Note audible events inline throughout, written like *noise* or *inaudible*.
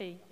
ga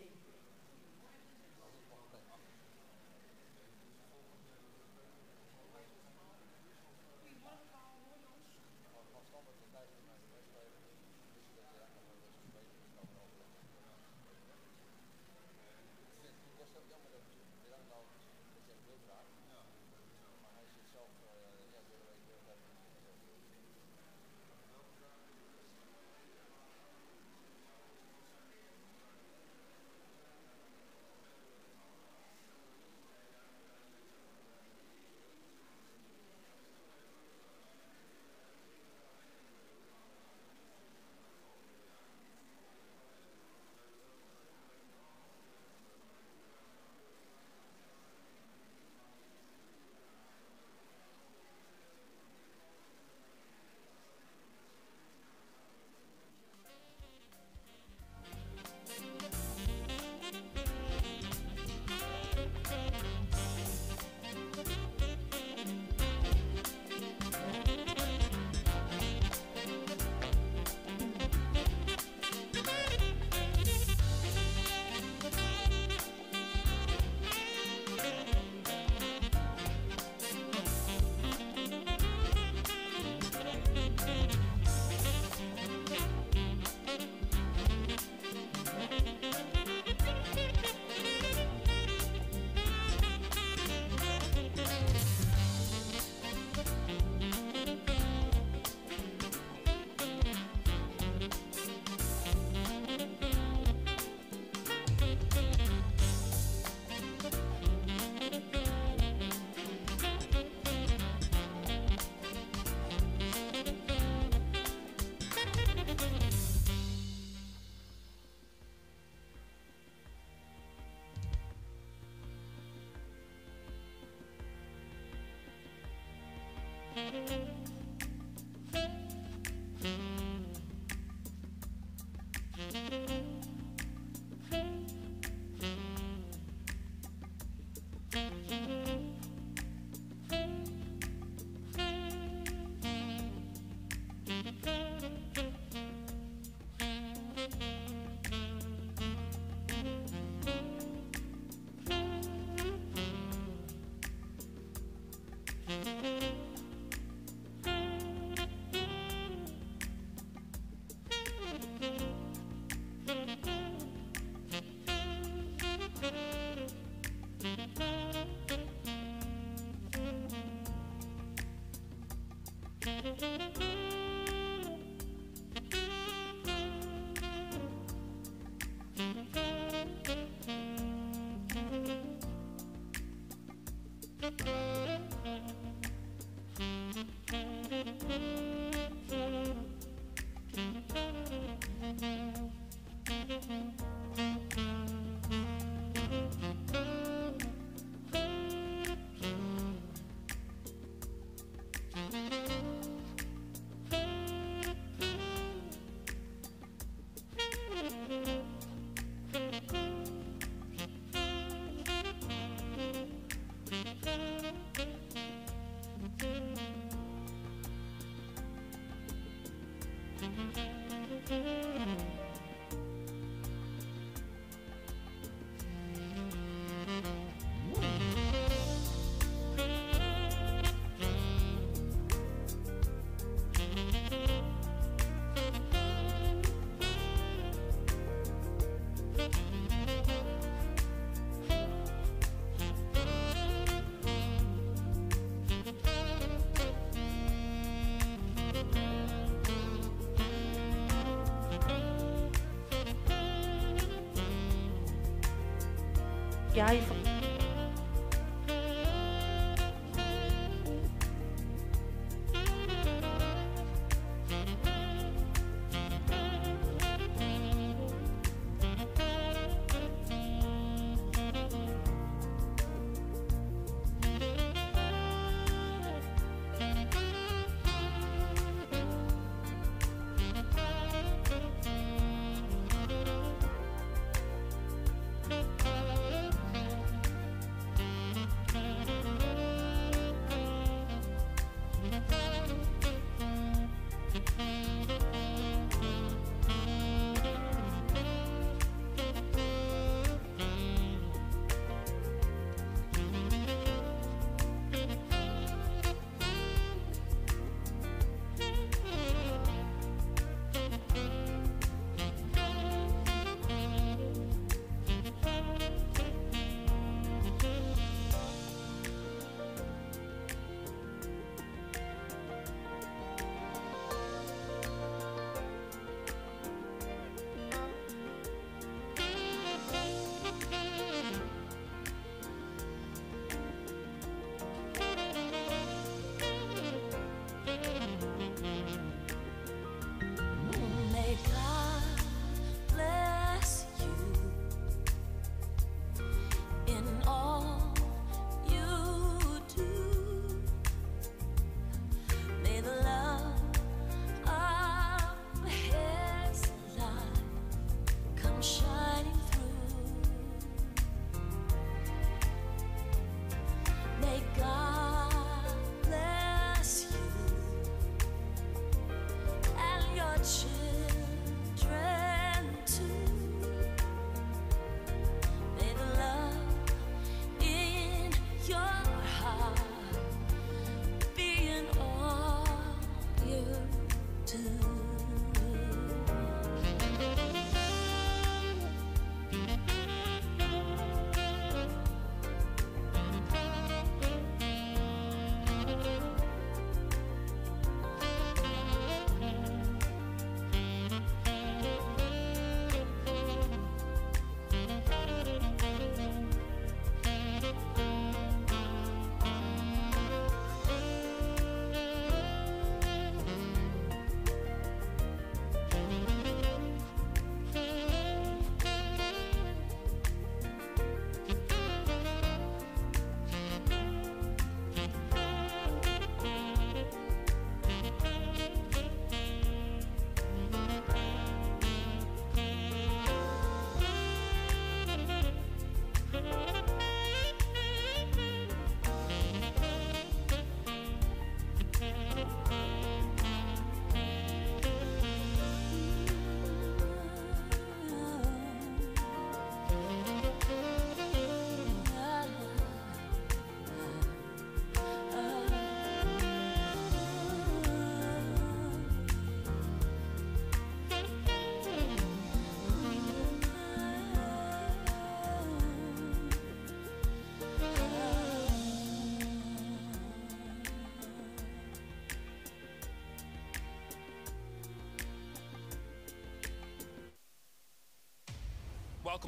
op E.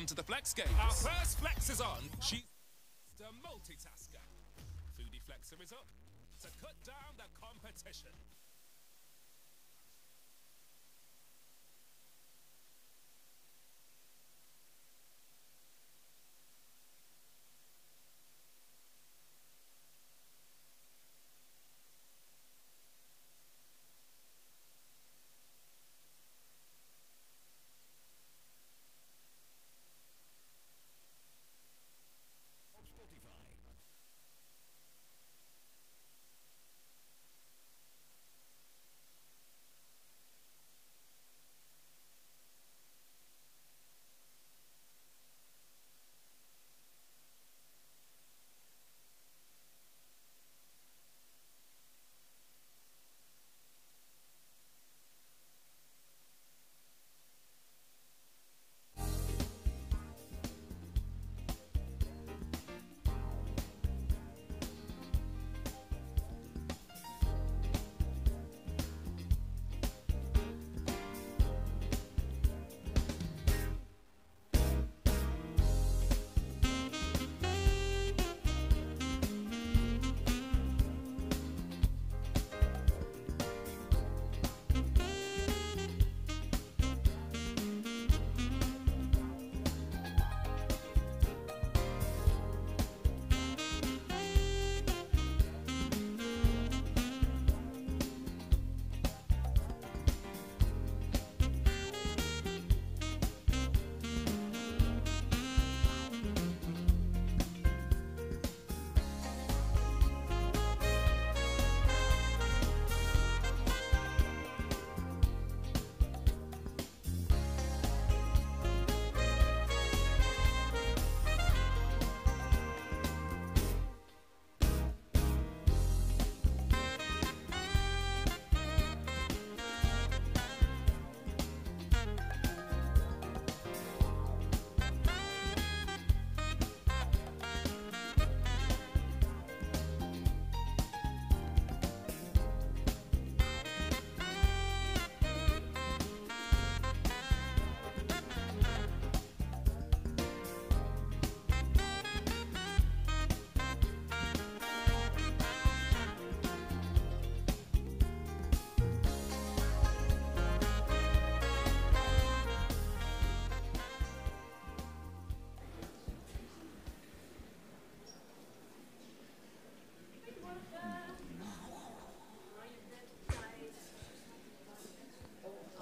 welcome to the Flex Games. Our first Flex is on.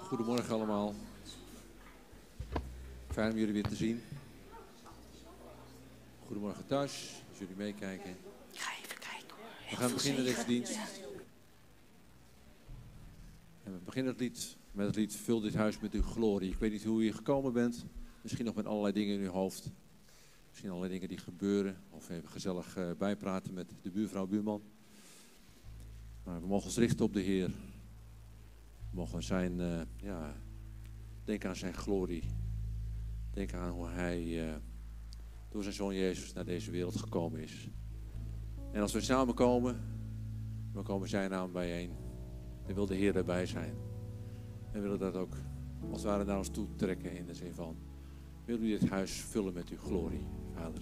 Goedemorgen allemaal. Fijn om jullie weer te zien. Goedemorgen thuis, als jullie meekijken. Ga even kijken hoor. We gaan beginnen deze dienst. En we beginnen het lied met het lied Vul dit huis met uw glorie. Ik weet niet hoe hier gekomen bent. Misschien nog met allerlei dingen in uw hoofd. Misschien allerlei dingen die gebeuren. Of even gezellig eh, bijpraten met de buurvrouw, buurman. Maar we mogen ons richten op de Heer. We mogen zijn, eh, ja, denken aan zijn glorie. Denken aan hoe hij eh, door zijn zoon Jezus naar deze wereld gekomen is. En als we samenkomen, dan komen zijn naam bijeen. Dan wil de Heer erbij zijn. En willen dat ook als het ware naar ons toe trekken in de zin van... Wil u dit huis vullen met uw glorie, Vader.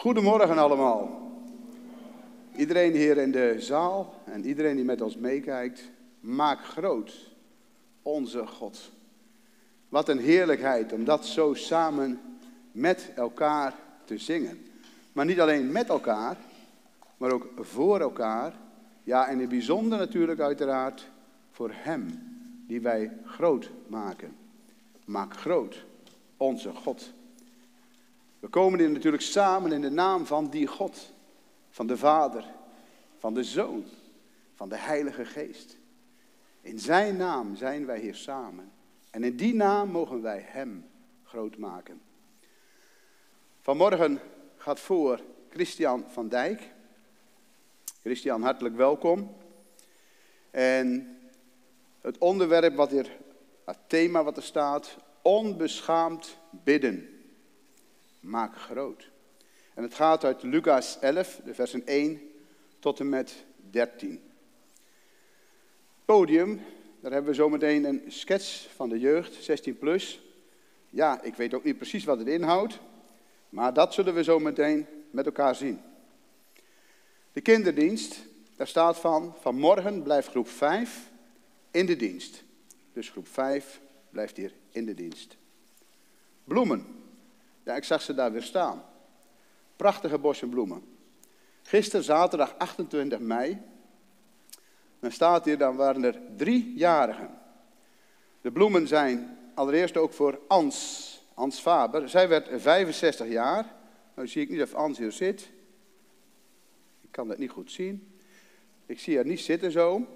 Goedemorgen allemaal. Iedereen hier in de zaal en iedereen die met ons meekijkt, maak groot onze God. Wat een heerlijkheid om dat zo samen met elkaar te zingen. Maar niet alleen met elkaar, maar ook voor elkaar. Ja, en in het bijzonder natuurlijk uiteraard voor Hem, die wij groot maken. Maak groot onze God. We komen hier natuurlijk samen in de naam van die God, van de Vader, van de Zoon, van de Heilige Geest. In Zijn naam zijn wij hier samen. En in die naam mogen wij Hem groot maken. Vanmorgen gaat voor Christian van Dijk. Christian, hartelijk welkom. En het onderwerp wat er, het thema wat er staat, onbeschaamd bidden maak groot. En het gaat uit Lucas 11, de versen 1 tot en met 13. Podium, daar hebben we zometeen een sketch van de jeugd, 16 plus. Ja, ik weet ook niet precies wat het inhoudt, maar dat zullen we zo meteen met elkaar zien. De kinderdienst, daar staat van, vanmorgen blijft groep 5 in de dienst. Dus groep 5 blijft hier in de dienst. Bloemen. Ik zag ze daar weer staan. Prachtige bossen bloemen. Gisteren, zaterdag 28 mei, dan staat hier, dan waren er drie jarigen. De bloemen zijn allereerst ook voor Ans, Ans Faber. Zij werd 65 jaar. Nou zie ik niet of Ans hier zit. Ik kan dat niet goed zien. Ik zie haar niet zitten zo.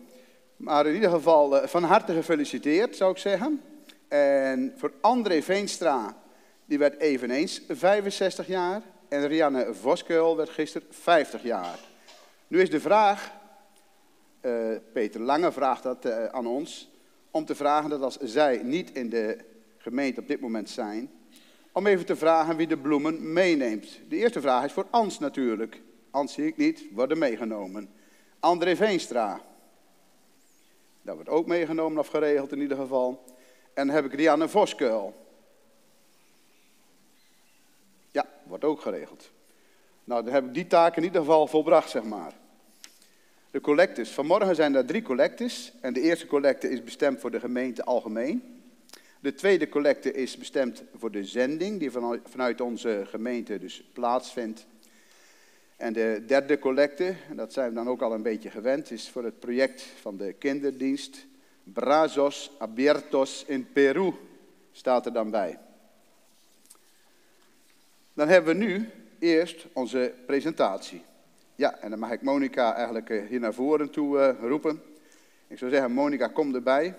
Maar in ieder geval eh, van harte gefeliciteerd, zou ik zeggen. En voor André Veenstra, die werd eveneens 65 jaar. En Rianne Voskuil werd gisteren 50 jaar. Nu is de vraag, uh, Peter Lange vraagt dat uh, aan ons, om te vragen dat als zij niet in de gemeente op dit moment zijn, om even te vragen wie de bloemen meeneemt. De eerste vraag is voor Ans natuurlijk. Ans zie ik niet, worden meegenomen. André Veenstra. Dat wordt ook meegenomen of geregeld in ieder geval. En dan heb ik Rianne Voskuil. Ja, wordt ook geregeld. Nou, dan heb ik die taak in ieder geval volbracht, zeg maar. De collectes. Vanmorgen zijn er drie collectes. En de eerste collecte is bestemd voor de gemeente algemeen. De tweede collecte is bestemd voor de zending, die vanuit onze gemeente dus plaatsvindt. En de derde collecte, en dat zijn we dan ook al een beetje gewend, is voor het project van de kinderdienst Brazos Abiertos in Peru, staat er dan bij. Dan hebben we nu eerst onze presentatie. Ja, en dan mag ik Monika eigenlijk eh, hier naar voren toe uh, roepen. Ik zou zeggen, Monika, kom erbij.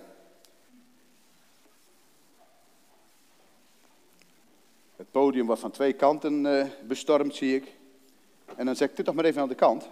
Het podium wordt van twee kanten uh, bestormd, zie ik. En dan zeg ik dit toch maar even aan de kant.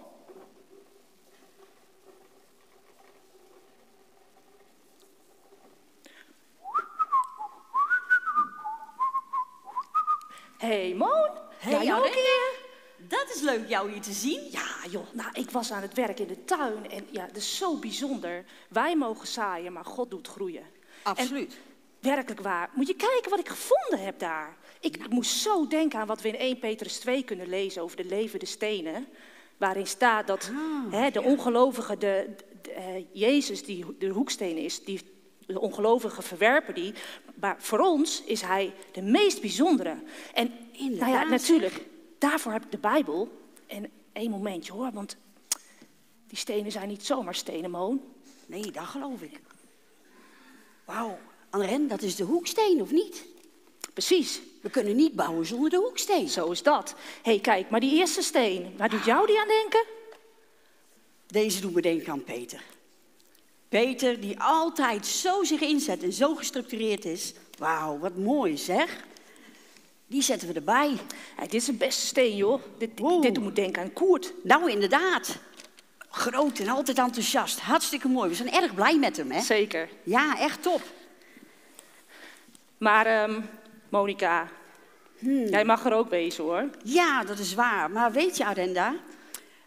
hey, Moon. Hey, jij ook hier? Dat is leuk jou hier te zien. Ja, joh. Nou, ik was aan het werk in de tuin. En ja, dat is zo bijzonder. Wij mogen zaaien, maar God doet groeien. Absoluut. werkelijk waar. Moet je kijken wat ik gevonden heb daar. Ik, ik moest zo denken aan wat we in 1 Petrus 2 kunnen lezen over de levende stenen. Waarin staat dat Ah, hè, de ongelovige, de, de, eh, Jezus die de hoeksteen is, die de ongelovigen verwerpen die. Maar voor ons is hij de meest bijzondere. En nou ja, natuurlijk, daarvoor heb ik de Bijbel. En één momentje hoor, want die stenen zijn niet zomaar stenen, Moon. Nee, dat geloof ik. Wauw. Anren, dat is de hoeksteen, of niet? Precies, We kunnen niet bouwen zonder de hoeksteen. zo is dat. Hé, hey, kijk, maar die eerste steen, waar doet jou die aan denken? Deze doet me denken aan Peter. Peter, die altijd zo zich inzet en zo gestructureerd is. Wauw, wat mooi zeg. Die zetten we erbij. Dit is een beste steen, joh. Dit, dit, moet denken aan Koert. Nou, inderdaad. Groot en altijd enthousiast. Hartstikke mooi. We zijn erg blij met hem, hè? Zeker. Ja, echt top. Maar, ehm Monica, Hmm. jij mag er ook wezen, hoor. Ja, dat is waar. Maar weet je, Arenda,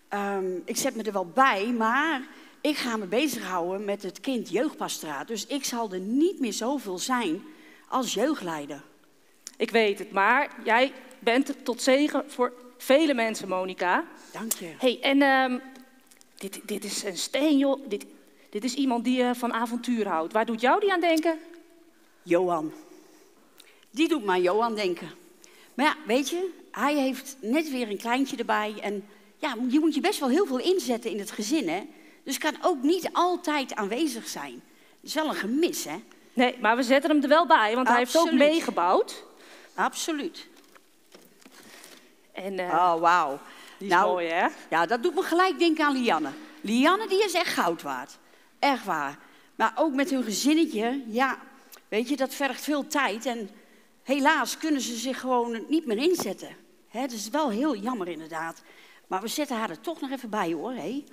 ehm, ik zet me er wel bij, maar ik ga me bezighouden met het kind jeugdpastoraat. Dus ik zal er niet meer zoveel zijn als jeugdleider. Ik weet het, maar jij bent tot zegen voor vele mensen, Monica. Dank je. hey, en ehm, dit, dit is een steen, joh. Dit, dit is iemand die eh, van avontuur houdt. Waar doet jou die aan denken? Johan. Die doet me aan Johan denken. Maar ja, weet je, hij heeft net weer een kleintje erbij. En ja, je moet je best wel heel veel inzetten in het gezin, hè? Dus kan ook niet altijd aanwezig zijn. Dat is wel een gemis, hè? Nee, maar we zetten hem er wel bij, want hij heeft ook meegebouwd. Absoluut. En eh, Oh, wauw. die is mooi, hè? Ja, dat doet me gelijk denken aan Lianne. Lianne die is echt goud waard. Echt waar. Maar ook met hun gezinnetje, ja, weet je, dat vergt veel tijd. En helaas kunnen ze zich gewoon niet meer inzetten. Hè, dat is wel heel jammer inderdaad. Maar we zetten haar er toch nog even bij hoor. Hé.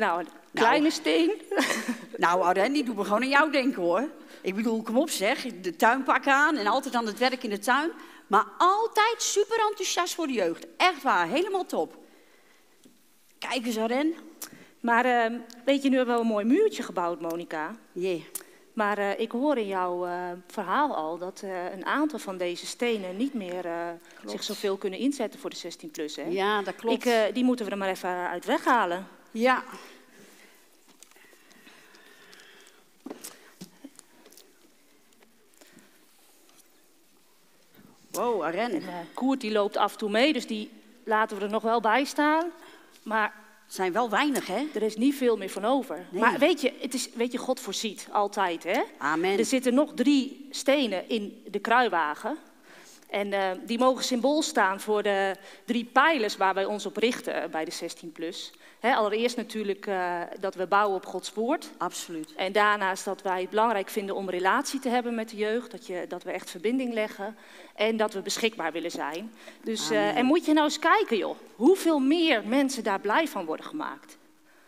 Nou, een kleine steen. *laughs* Nou, Arden, die doet me gewoon aan jou denken hoor. Ik bedoel, kom op zeg, de tuinpak aan en altijd aan het werk in de tuin. Maar altijd super enthousiast voor de jeugd. Echt waar, helemaal top. Kijk eens, Arden. Maar ehm, weet je, nu hebben we een mooi muurtje gebouwd, Monica. Yeah. Maar eh, ik hoor in jouw eh, verhaal al dat eh, een aantal van deze stenen niet meer zich zoveel kunnen inzetten voor de 16-plus. hè? Ja, dat klopt. Ik, die moeten we er maar even uit weghalen. Ja. Wow, Aren. En, eh, Koert die loopt af en toe mee, dus die laten we er nog wel bij staan. Maar Het zijn wel weinig, hè? er is niet veel meer van over. Nee. Maar weet je, het is, weet je, God voorziet altijd, hè? Amen. Er zitten nog drie stenen in de kruiwagen. En eh, die mogen symbool staan voor de drie pijlers waar wij ons op richten bij de 16-plus. allereerst natuurlijk eh, dat we bouwen op Gods woord. Absoluut. En daarnaast dat wij het belangrijk vinden om relatie te hebben met de jeugd. Dat, je, dat we echt verbinding leggen. En dat we beschikbaar willen zijn. Dus, eh, en moet je nou eens kijken, joh. Hoeveel meer mensen daar blij van worden gemaakt.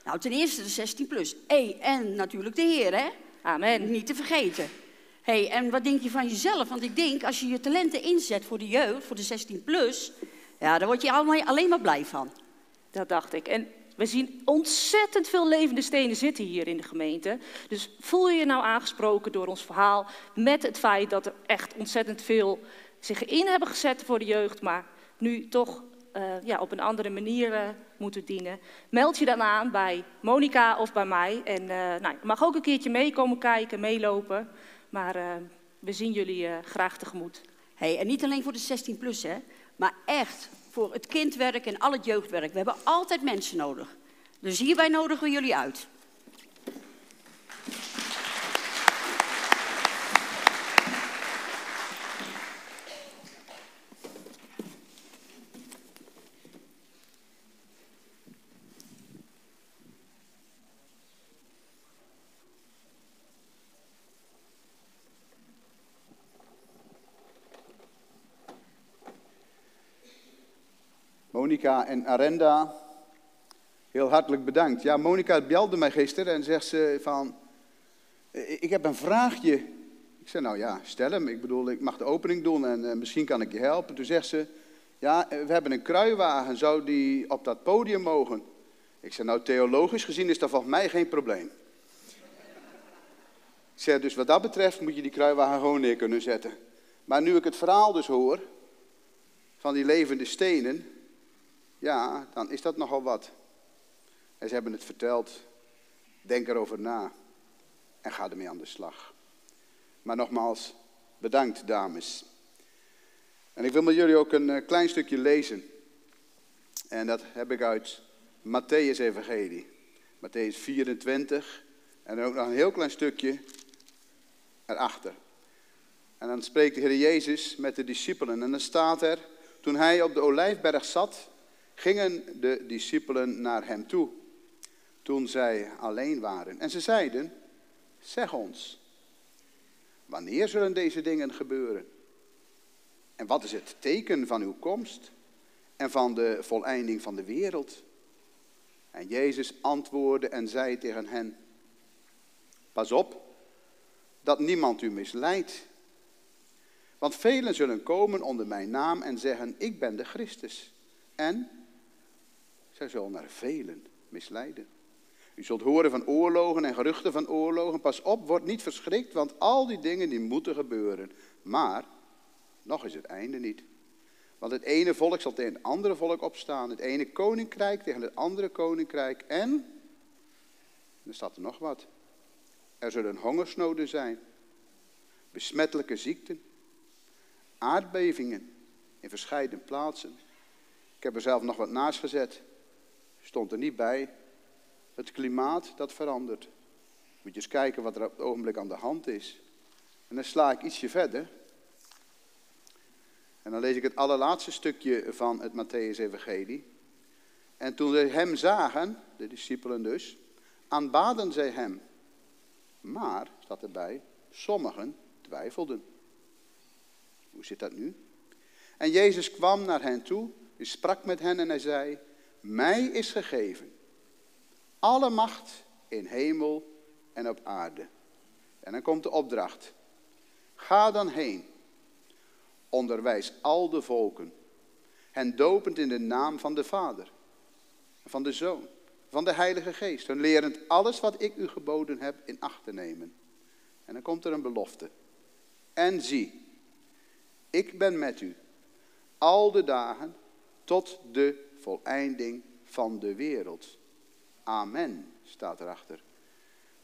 Nou, ten eerste de 16 plus. Hey, en natuurlijk de Heer, hè? Amen. Niet te vergeten. Hey, en wat denk je van jezelf? Want ik denk, als je je talenten inzet voor de jeugd, voor de 16 plus, ja, daar word je allemaal, alleen maar blij van. Dat dacht ik. En we zien ontzettend veel levende stenen zitten hier in de gemeente. Dus voel je je nou aangesproken door ons verhaal met het feit dat er echt ontzettend veel zich in hebben gezet voor de jeugd, maar nu toch eh, ja, op een andere manier eh, moeten dienen. Meld je dan aan bij Monica of bij mij. En eh, nou, je mag ook een keertje meekomen kijken, meelopen. Maar eh, we zien jullie eh, graag tegemoet. hey, en niet alleen voor de 16 plus, hè? Maar echt voor het kindwerk en al het jeugdwerk. We hebben altijd mensen nodig. Dus hierbij nodigen we jullie uit. En Arenda, heel hartelijk bedankt. Ja, Monica belde mij gisteren en zegt ze van, "Eh, ik heb een vraagje. Ik zei, nou ja, stel hem. Ik bedoel, ik mag de opening doen en eh, misschien kan ik je helpen. Toen zegt ze, ja, eh, we hebben een kruiwagen, zou die op dat podium mogen? Ik zei, nou, theologisch gezien is dat volgens mij geen probleem. Ik zei, dus wat dat betreft moet je die kruiwagen gewoon neer kunnen zetten. Maar nu ik het verhaal dus hoor, van die levende stenen, ja, dan is dat nogal wat. En ze hebben het verteld. Denk erover na. En ga ermee aan de slag. Maar nogmaals, bedankt dames. En ik wil met jullie ook een eh, klein stukje lezen. En dat heb ik uit Matthäus Evangelie. Matthäus 24. En ook nog een heel klein stukje erachter. En dan spreekt de Heer Jezus met de discipelen. En dan staat er, toen hij op de olijfberg zat, gingen de discipelen naar hem toe. Toen zij alleen waren. En ze zeiden, zeg ons, wanneer zullen deze dingen gebeuren? En wat is het teken van uw komst en van de voleinding van de wereld? En Jezus antwoordde en zei tegen hen, pas op dat niemand u misleidt. Want velen zullen komen onder mijn naam en zeggen, ik ben de Christus. En zullen naar velen misleiden. U zult horen van oorlogen en geruchten van oorlogen. Pas op, word niet verschrikt, want al die dingen die moeten gebeuren. Maar nog is het einde niet. Want het ene volk zal tegen het andere volk opstaan. Het ene koninkrijk tegen het andere koninkrijk. En, er staat er nog wat. Er zullen hongersnoden zijn. Besmettelijke ziekten. Aardbevingen in verschillende plaatsen. Ik heb er zelf nog wat naast gezet. Stond er niet bij. Het klimaat dat verandert. Moet je eens kijken wat er op het ogenblik aan de hand is. En dan sla ik ietsje verder. En dan lees ik het allerlaatste stukje van het Matthäus-evangelie. En toen ze hem zagen, de discipelen dus, aanbaden zij hem. Maar, staat erbij, sommigen twijfelden. Hoe zit dat nu? En Jezus kwam naar hen toe, hij sprak met hen en hij zei, mij is gegeven alle macht in hemel en op aarde. En dan komt de opdracht. Ga dan heen onderwijs al de volken, hen dopend in de naam van de Vader, van de Zoon, van de Heilige Geest, hun lerend alles wat ik u geboden heb in acht te nemen. En dan komt er een belofte. En zie, ik ben met u al de dagen tot de voleinding van de wereld. Amen, staat erachter.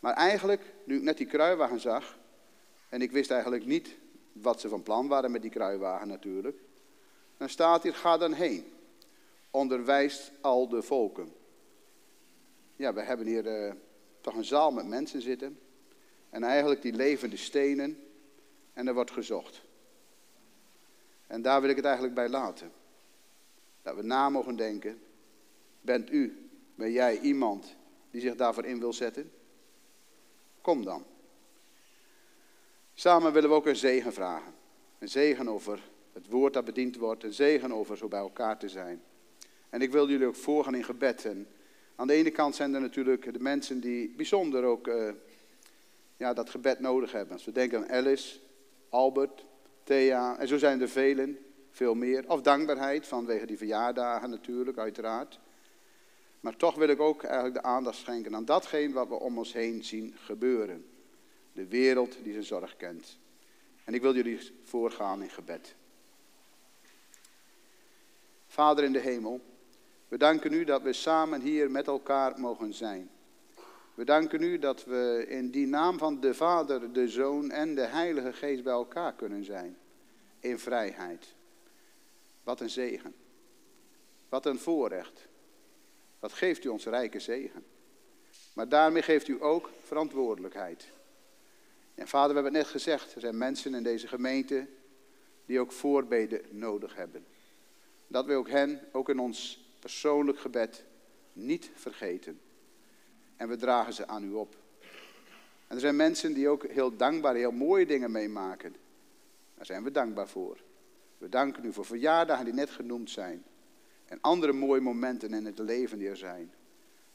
Maar eigenlijk, nu ik net die kruiwagen zag, en ik wist eigenlijk niet wat ze van plan waren met die kruiwagen natuurlijk. Dan staat hier, ga dan heen. Onderwijst al de volken. Ja, we hebben hier uh, toch een zaal met mensen zitten. En eigenlijk die levende stenen. En er wordt gezocht. En daar wil ik het eigenlijk bij laten. Dat we na mogen denken. Bent u, ben jij iemand die zich daarvoor in wil zetten? Kom dan. Samen willen we ook een zegen vragen. Een zegen over het woord dat bediend wordt. Een zegen over zo bij elkaar te zijn. En ik wil jullie ook voorgaan in gebed. En aan de ene kant zijn er natuurlijk de mensen die bijzonder ook uh, ja, dat gebed nodig hebben. Als we denken aan Alice, Albert, Thea. En zo zijn er velen, veel meer. Of dankbaarheid vanwege die verjaardagen natuurlijk, uiteraard. Maar toch wil ik ook eigenlijk de aandacht schenken aan datgene wat we om ons heen zien gebeuren. De wereld die zijn zorg kent. En ik wil jullie voorgaan in gebed. Vader in de hemel, we danken u dat we samen hier met elkaar mogen zijn. We danken u dat we in die naam van de Vader, de Zoon en de Heilige Geest bij elkaar kunnen zijn. In vrijheid. Wat een zegen. Wat een voorrecht. Wat geeft u ons rijke zegen. Maar daarmee geeft u ook verantwoordelijkheid. En vader, we hebben het net gezegd, er zijn mensen in deze gemeente die ook voorbeden nodig hebben. Dat we ook hen, ook in ons persoonlijk gebed, niet vergeten. En we dragen ze aan u op. En er zijn mensen die ook heel dankbaar, heel mooie dingen meemaken. Daar zijn we dankbaar voor. We danken u voor verjaardagen die net genoemd zijn. En andere mooie momenten in het leven die er zijn.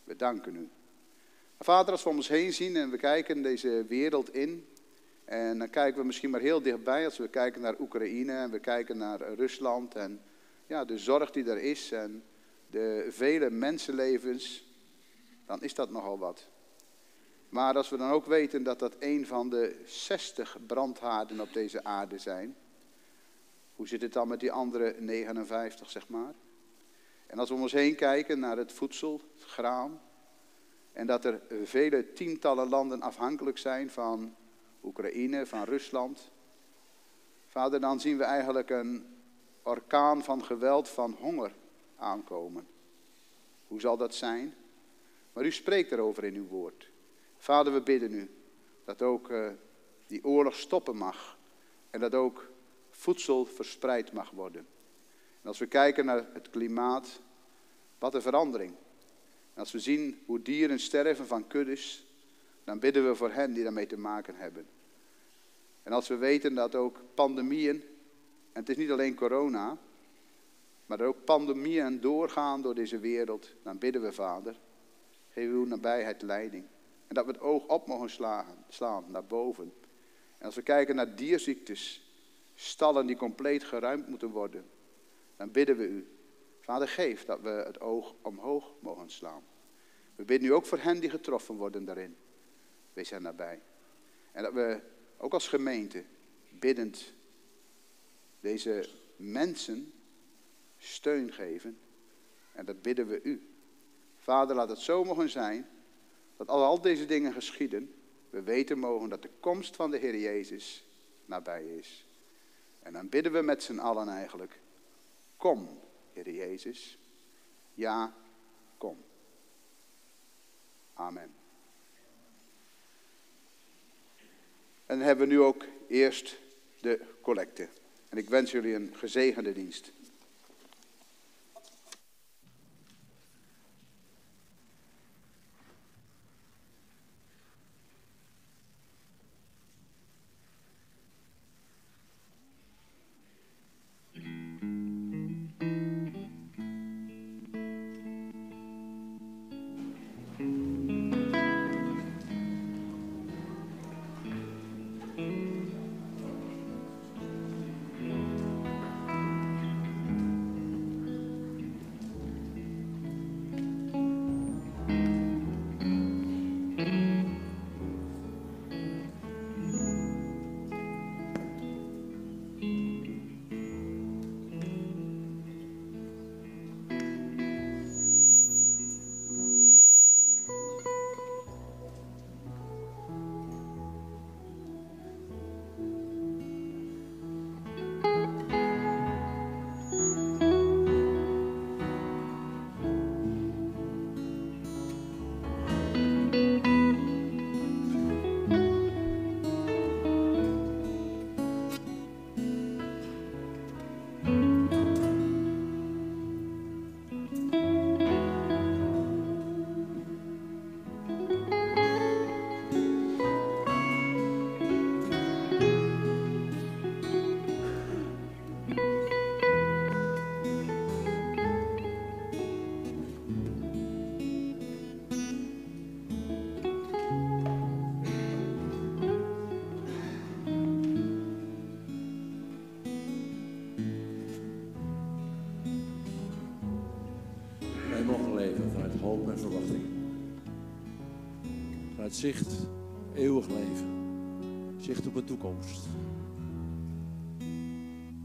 We danken u. Vader, als we om ons heen zien en we kijken deze wereld in, en dan kijken we misschien maar heel dichtbij als we kijken naar Oekraïne en we kijken naar Rusland en ja, de zorg die er is en de vele mensenlevens, dan is dat nogal wat. Maar als we dan ook weten dat dat een van de 60 brandhaarden op deze aarde zijn, hoe zit het dan met die andere 59, zeg maar? En als we om ons heen kijken naar het voedsel, het graan, en dat er vele tientallen landen afhankelijk zijn van Oekraïne, van Rusland. Vader, dan zien we eigenlijk een orkaan van geweld, van honger aankomen. Hoe zal dat zijn? Maar u spreekt erover in uw woord. Vader, we bidden u dat ook uh, die oorlog stoppen mag. En dat ook voedsel verspreid mag worden. En als we kijken naar het klimaat, wat een verandering. Als we zien hoe dieren sterven van kuddes, dan bidden we voor hen die daarmee te maken hebben. En als we weten dat ook pandemieën, en het is niet alleen corona, maar dat ook pandemieën doorgaan door deze wereld, dan bidden we, Vader, geef uw nabijheid leiding. En dat we het oog op mogen slaan naar boven. En als we kijken naar dierziektes, stallen die compleet geruimd moeten worden, dan bidden we u, Vader, geef dat we het oog omhoog mogen slaan. We bidden nu ook voor hen die getroffen worden daarin. Wees hen nabij. En dat we ook als gemeente biddend deze mensen steun geven. En dat bidden we u. Vader, laat het zo mogen zijn dat als al deze dingen geschieden, we weten mogen dat de komst van de Heer Jezus nabij is. En dan bidden we met z'n allen eigenlijk, kom, Heer Jezus. Ja, kom. Amen. En dan hebben we nu ook eerst de collecte. En ik wens jullie een gezegende dienst.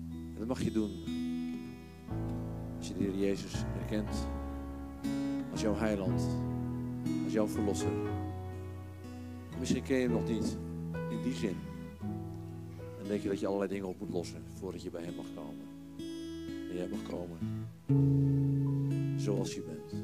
En dat mag je doen. Als je de Heer Jezus herkent als jouw heiland, als jouw verlosser. Misschien ken je hem nog niet in die zin. Dan denk je dat je allerlei dingen op moet lossen voordat je bij hem mag komen. En jij mag komen zoals je bent.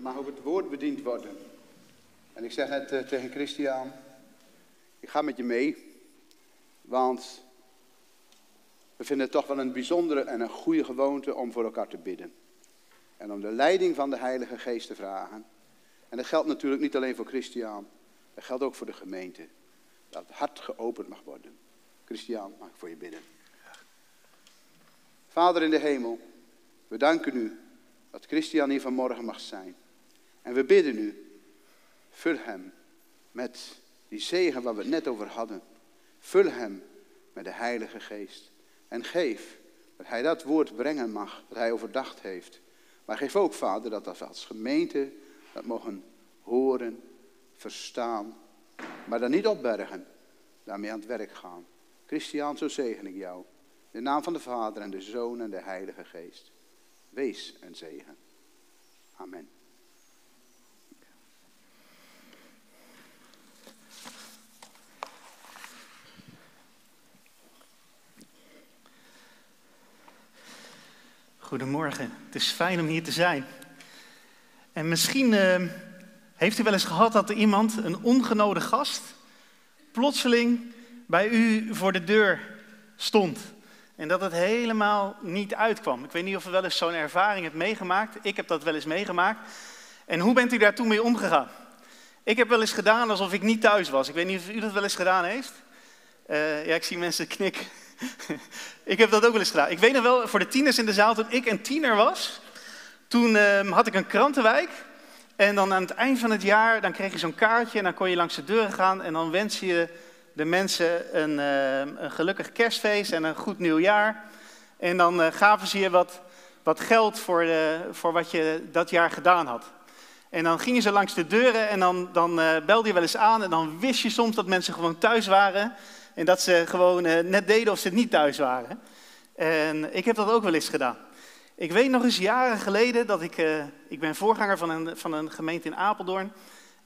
Er mag ook het woord bediend worden. En ik zeg net eh, tegen Christian, ik ga met je mee, want we vinden het toch wel een bijzondere en een goede gewoonte om voor elkaar te bidden. En om de leiding van de Heilige Geest te vragen. En dat geldt natuurlijk niet alleen voor Christian, dat geldt ook voor de gemeente. Dat het hart geopend mag worden. Christian, mag ik voor je bidden. Vader in de hemel, we danken u dat Christian hier vanmorgen mag zijn. En we bidden u, vul hem met die zegen waar we het net over hadden. Vul hem met de Heilige Geest. En geef dat hij dat woord brengen mag, dat hij overdacht heeft. Maar geef ook, Vader, dat we als gemeente dat mogen horen, verstaan, maar dan niet opbergen, daarmee aan het werk gaan. Christian, zo zegen ik jou. In de naam van de Vader en de Zoon en de Heilige Geest. Wees een zegen. Amen. Goedemorgen, het is fijn om hier te zijn. En misschien uh, heeft u wel eens gehad dat er iemand, een ongenode gast, plotseling bij u voor de deur stond. En dat het helemaal niet uitkwam. Ik weet niet of u wel eens zo'n ervaring hebt meegemaakt. Ik heb dat wel eens meegemaakt. En hoe bent u daar toen mee omgegaan? Ik heb wel eens gedaan alsof ik niet thuis was. Ik weet niet of u dat wel eens gedaan heeft. Uh, ja, ik zie mensen knikken. *laughs* ik heb dat ook wel eens gedaan. Ik weet nog wel, voor de tieners in de zaal, toen ik een tiener was, toen uh, had ik een krantenwijk. En dan aan het eind van het jaar, dan kreeg je zo'n kaartje en dan kon je langs de deuren gaan en dan wens je de mensen een, uh, een gelukkig kerstfeest en een goed nieuwjaar. En dan uh, gaven ze je wat, wat geld voor, de, voor wat je dat jaar gedaan had. En dan gingen ze langs de deuren en dan, dan uh, belde je wel eens aan en dan wist je soms dat mensen gewoon thuis waren. En dat ze gewoon net deden of ze niet thuis waren. En ik heb dat ook wel eens gedaan. Ik weet nog eens jaren geleden dat ik, ik ben voorganger van een, van een gemeente in Apeldoorn.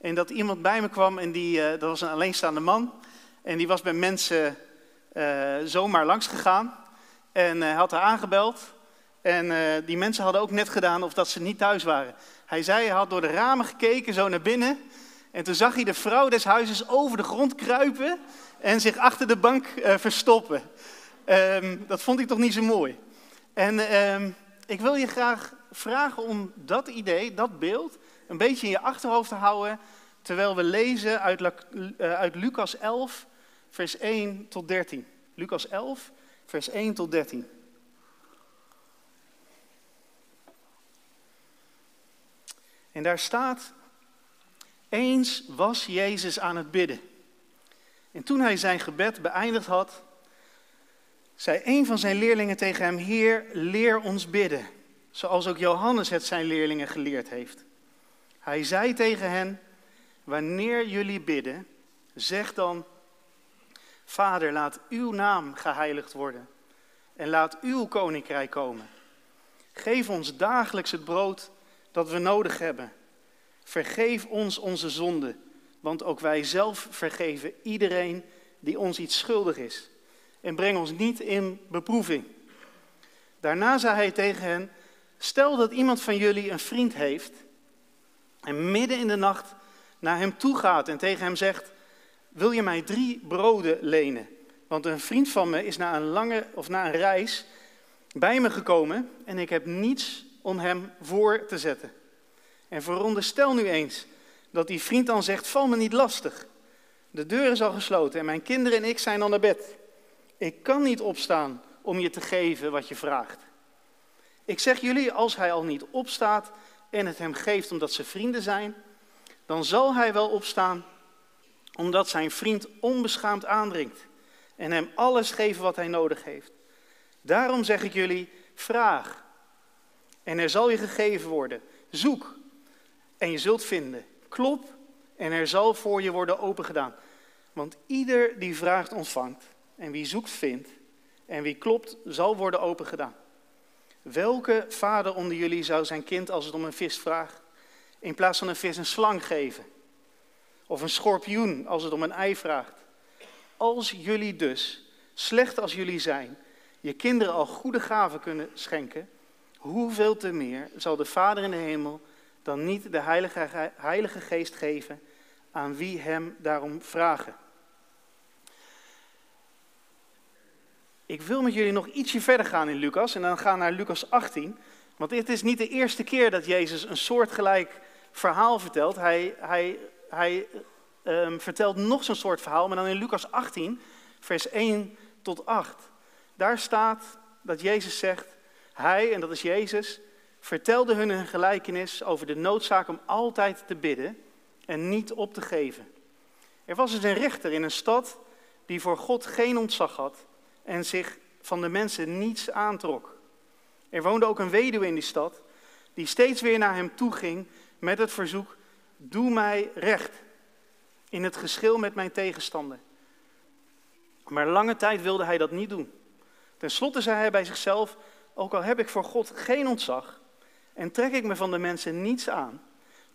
En dat iemand bij me kwam en die, uh, dat was een alleenstaande man. En die was bij mensen zomaar langs gegaan. En had haar aangebeld. En die mensen hadden ook net gedaan of dat ze niet thuis waren. Hij zei, hij had door de ramen gekeken, zo naar binnen. En toen zag hij de vrouw des huizes over de grond kruipen en zich achter de bank verstoppen. Um, dat vond ik toch niet zo mooi. En um, ik wil je graag vragen om dat idee, dat beeld, een beetje in je achterhoofd te houden terwijl we lezen uit, uh, uit Lucas 11, vers 1 tot 13. Lucas 11, vers 1 tot 13. En daar staat, eens was Jezus aan het bidden. En toen hij zijn gebed beëindigd had, zei een van zijn leerlingen tegen hem, Heer, leer ons bidden, zoals ook Johannes het zijn leerlingen geleerd heeft. Hij zei tegen hen, wanneer jullie bidden, zeg dan, Vader, laat uw naam geheiligd worden en laat uw koninkrijk komen. Geef ons dagelijks het brood dat we nodig hebben. Vergeef ons onze zonden, want ook wij zelf vergeven iedereen die ons iets schuldig is. En breng ons niet in beproeving. Daarna zei hij tegen hen, stel dat iemand van jullie een vriend heeft en midden in de nacht naar hem toe gaat en tegen hem zegt: Wil je mij drie broden lenen? Want een vriend van me is na een lange of na een reis bij me gekomen en ik heb niets om hem voor te zetten. En veronderstel nu eens dat die vriend dan zegt: Val me niet lastig. De deur is al gesloten en mijn kinderen en ik zijn al naar bed. Ik kan niet opstaan om je te geven wat je vraagt. Ik zeg jullie, als hij al niet opstaat en het hem geeft omdat ze vrienden zijn, dan zal hij wel opstaan omdat zijn vriend onbeschaamd aandringt en hem alles geven wat hij nodig heeft. Daarom zeg ik jullie, vraag en er zal je gegeven worden. Zoek en je zult vinden. Klop en er zal voor je worden opengedaan. Want ieder die vraagt ontvangt en wie zoekt vindt en wie klopt zal worden opengedaan. Welke vader onder jullie zou zijn kind als het om een vis vraagt, in plaats van een vis een slang geven? Of een schorpioen als het om een ei vraagt? Als jullie dus, slecht als jullie zijn, je kinderen al goede gaven kunnen schenken, hoeveel te meer zal de Vader in de hemel dan niet de Heilige, Heilige Geest geven aan wie hem daarom vragen? Ik wil met jullie nog ietsje verder gaan in Lucas en dan gaan naar Lucas 18. Want dit is niet de eerste keer dat Jezus een soortgelijk verhaal vertelt. Hij, hij, hij um, vertelt nog zo'n soort verhaal, maar dan in Lucas 18, vers 1 tot 8. Daar staat dat Jezus zegt, hij, en dat is Jezus, vertelde hun een gelijkenis over de noodzaak om altijd te bidden en niet op te geven. Er was dus een rechter in een stad die voor God geen ontzag had en zich van de mensen niets aantrok. Er woonde ook een weduwe in die stad, die steeds weer naar hem toe ging met het verzoek: Doe mij recht in het geschil met mijn tegenstander. Maar lange tijd wilde hij dat niet doen. Ten slotte zei hij bij zichzelf: Ook al heb ik voor God geen ontzag en trek ik me van de mensen niets aan,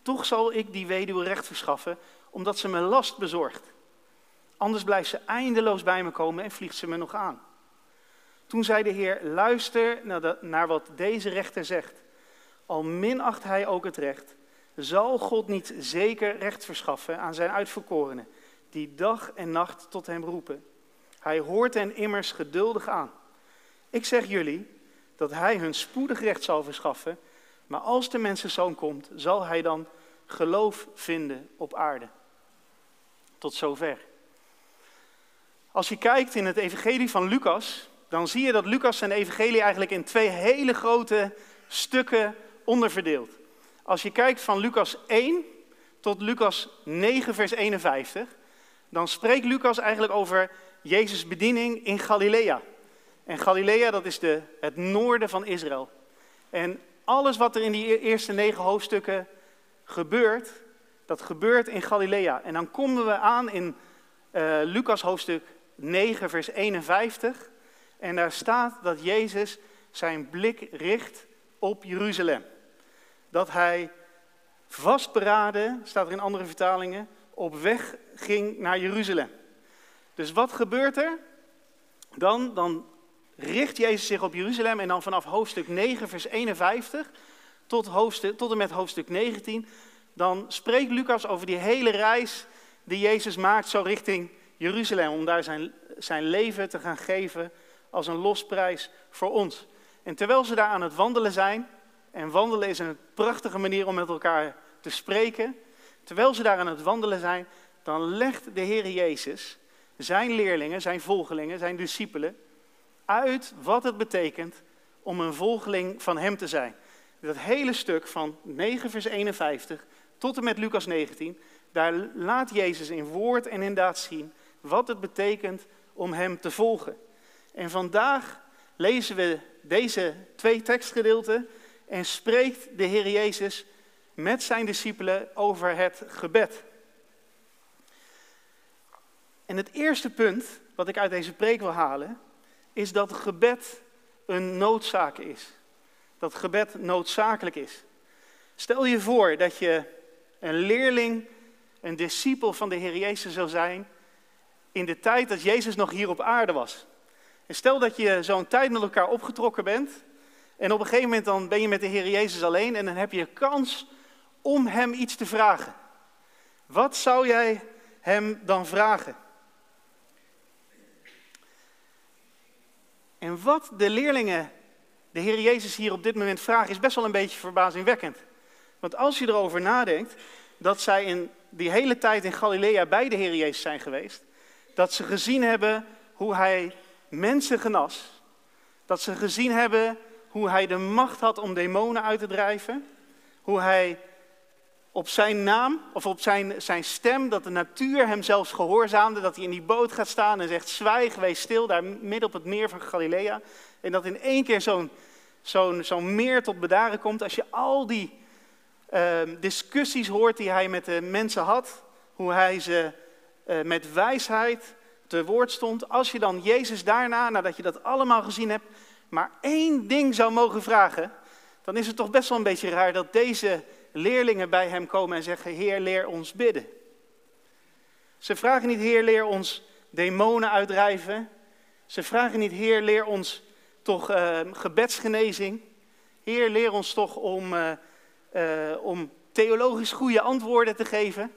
toch zal ik die weduwe recht verschaffen, omdat ze me last bezorgt. Anders blijft ze eindeloos bij me komen en vliegt ze me nog aan. Toen zei de Heer, luister naar wat deze rechter zegt. Al minacht hij ook het recht, zal God niet zeker recht verschaffen aan zijn uitverkorenen, die dag en nacht tot hem roepen. Hij hoort hen immers geduldig aan. Ik zeg jullie dat hij hun spoedig recht zal verschaffen, maar als de mensenzoon komt, zal hij dan geloof vinden op aarde. Tot zover. Als je kijkt in het evangelie van Lucas, dan zie je dat Lucas zijn evangelie eigenlijk in twee hele grote stukken onderverdeelt. Als je kijkt van Lucas 1 tot Lucas 9, vers 51, dan spreekt Lucas eigenlijk over Jezus' bediening in Galilea. En Galilea, dat is de, het noorden van Israël. En alles wat er in die e-, eerste negen hoofdstukken gebeurt, dat gebeurt in Galilea. En dan komen we aan in uh, Lucas hoofdstuk 9, vers 51. En daar staat dat Jezus zijn blik richt op Jeruzalem. Dat hij vastberaden, staat er in andere vertalingen, op weg ging naar Jeruzalem. Dus wat gebeurt er? Dan, dan richt Jezus zich op Jeruzalem en dan vanaf hoofdstuk 9, vers 51 tot, hoofdstuk, tot en met hoofdstuk 19, dan spreekt Lucas over die hele reis die Jezus maakt zo richting Jeruzalem, om daar zijn, zijn leven te gaan geven als een losprijs voor ons. En terwijl ze daar aan het wandelen zijn, en wandelen is een prachtige manier om met elkaar te spreken, terwijl ze daar aan het wandelen zijn, dan legt de Heer Jezus zijn leerlingen, zijn volgelingen, zijn discipelen uit wat het betekent om een volgeling van Hem te zijn. Dat hele stuk van 9 vers 51 tot en met Lucas 19, daar laat Jezus in woord en in daad zien wat het betekent om Hem te volgen. En vandaag lezen we deze twee tekstgedeelten en spreekt de Heer Jezus met zijn discipelen over het gebed. En het eerste punt wat ik uit deze preek wil halen, is dat gebed een noodzaak is. Dat gebed noodzakelijk is. Stel je voor dat je een leerling, een discipel van de Heer Jezus zou zijn in de tijd dat Jezus nog hier op aarde was. En stel dat je zo'n tijd met elkaar opgetrokken bent en op een gegeven moment dan ben je met de Heer Jezus alleen en dan heb je kans om Hem iets te vragen. Wat zou jij Hem dan vragen? En wat de leerlingen de Heer Jezus hier op dit moment vragen, is best wel een beetje verbazingwekkend. Want als je erover nadenkt, dat zij in die hele tijd in Galilea bij de Heer Jezus zijn geweest, dat ze gezien hebben hoe Hij mensen genas, dat ze gezien hebben hoe Hij de macht had om demonen uit te drijven, hoe Hij op zijn naam of op zijn, zijn stem, dat de natuur hem zelfs gehoorzaamde, dat hij in die boot gaat staan en zegt, zwijg, wees stil, daar midden op het meer van Galilea. En dat in één keer zo'n zo'n zo'n meer tot bedaren komt. Als je al die uh, discussies hoort die hij met de mensen had, hoe hij ze uh, met wijsheid te woord stond. Als je dan Jezus daarna, nadat je dat allemaal gezien hebt, maar één ding zou mogen vragen, dan is het toch best wel een beetje raar dat deze leerlingen bij hem komen en zeggen, Heer, leer ons bidden. Ze vragen niet, Heer, leer ons demonen uitdrijven. Ze vragen niet, Heer, leer ons toch uh, gebedsgenezing. Heer, leer ons toch om, uh, uh, om theologisch goede antwoorden te geven.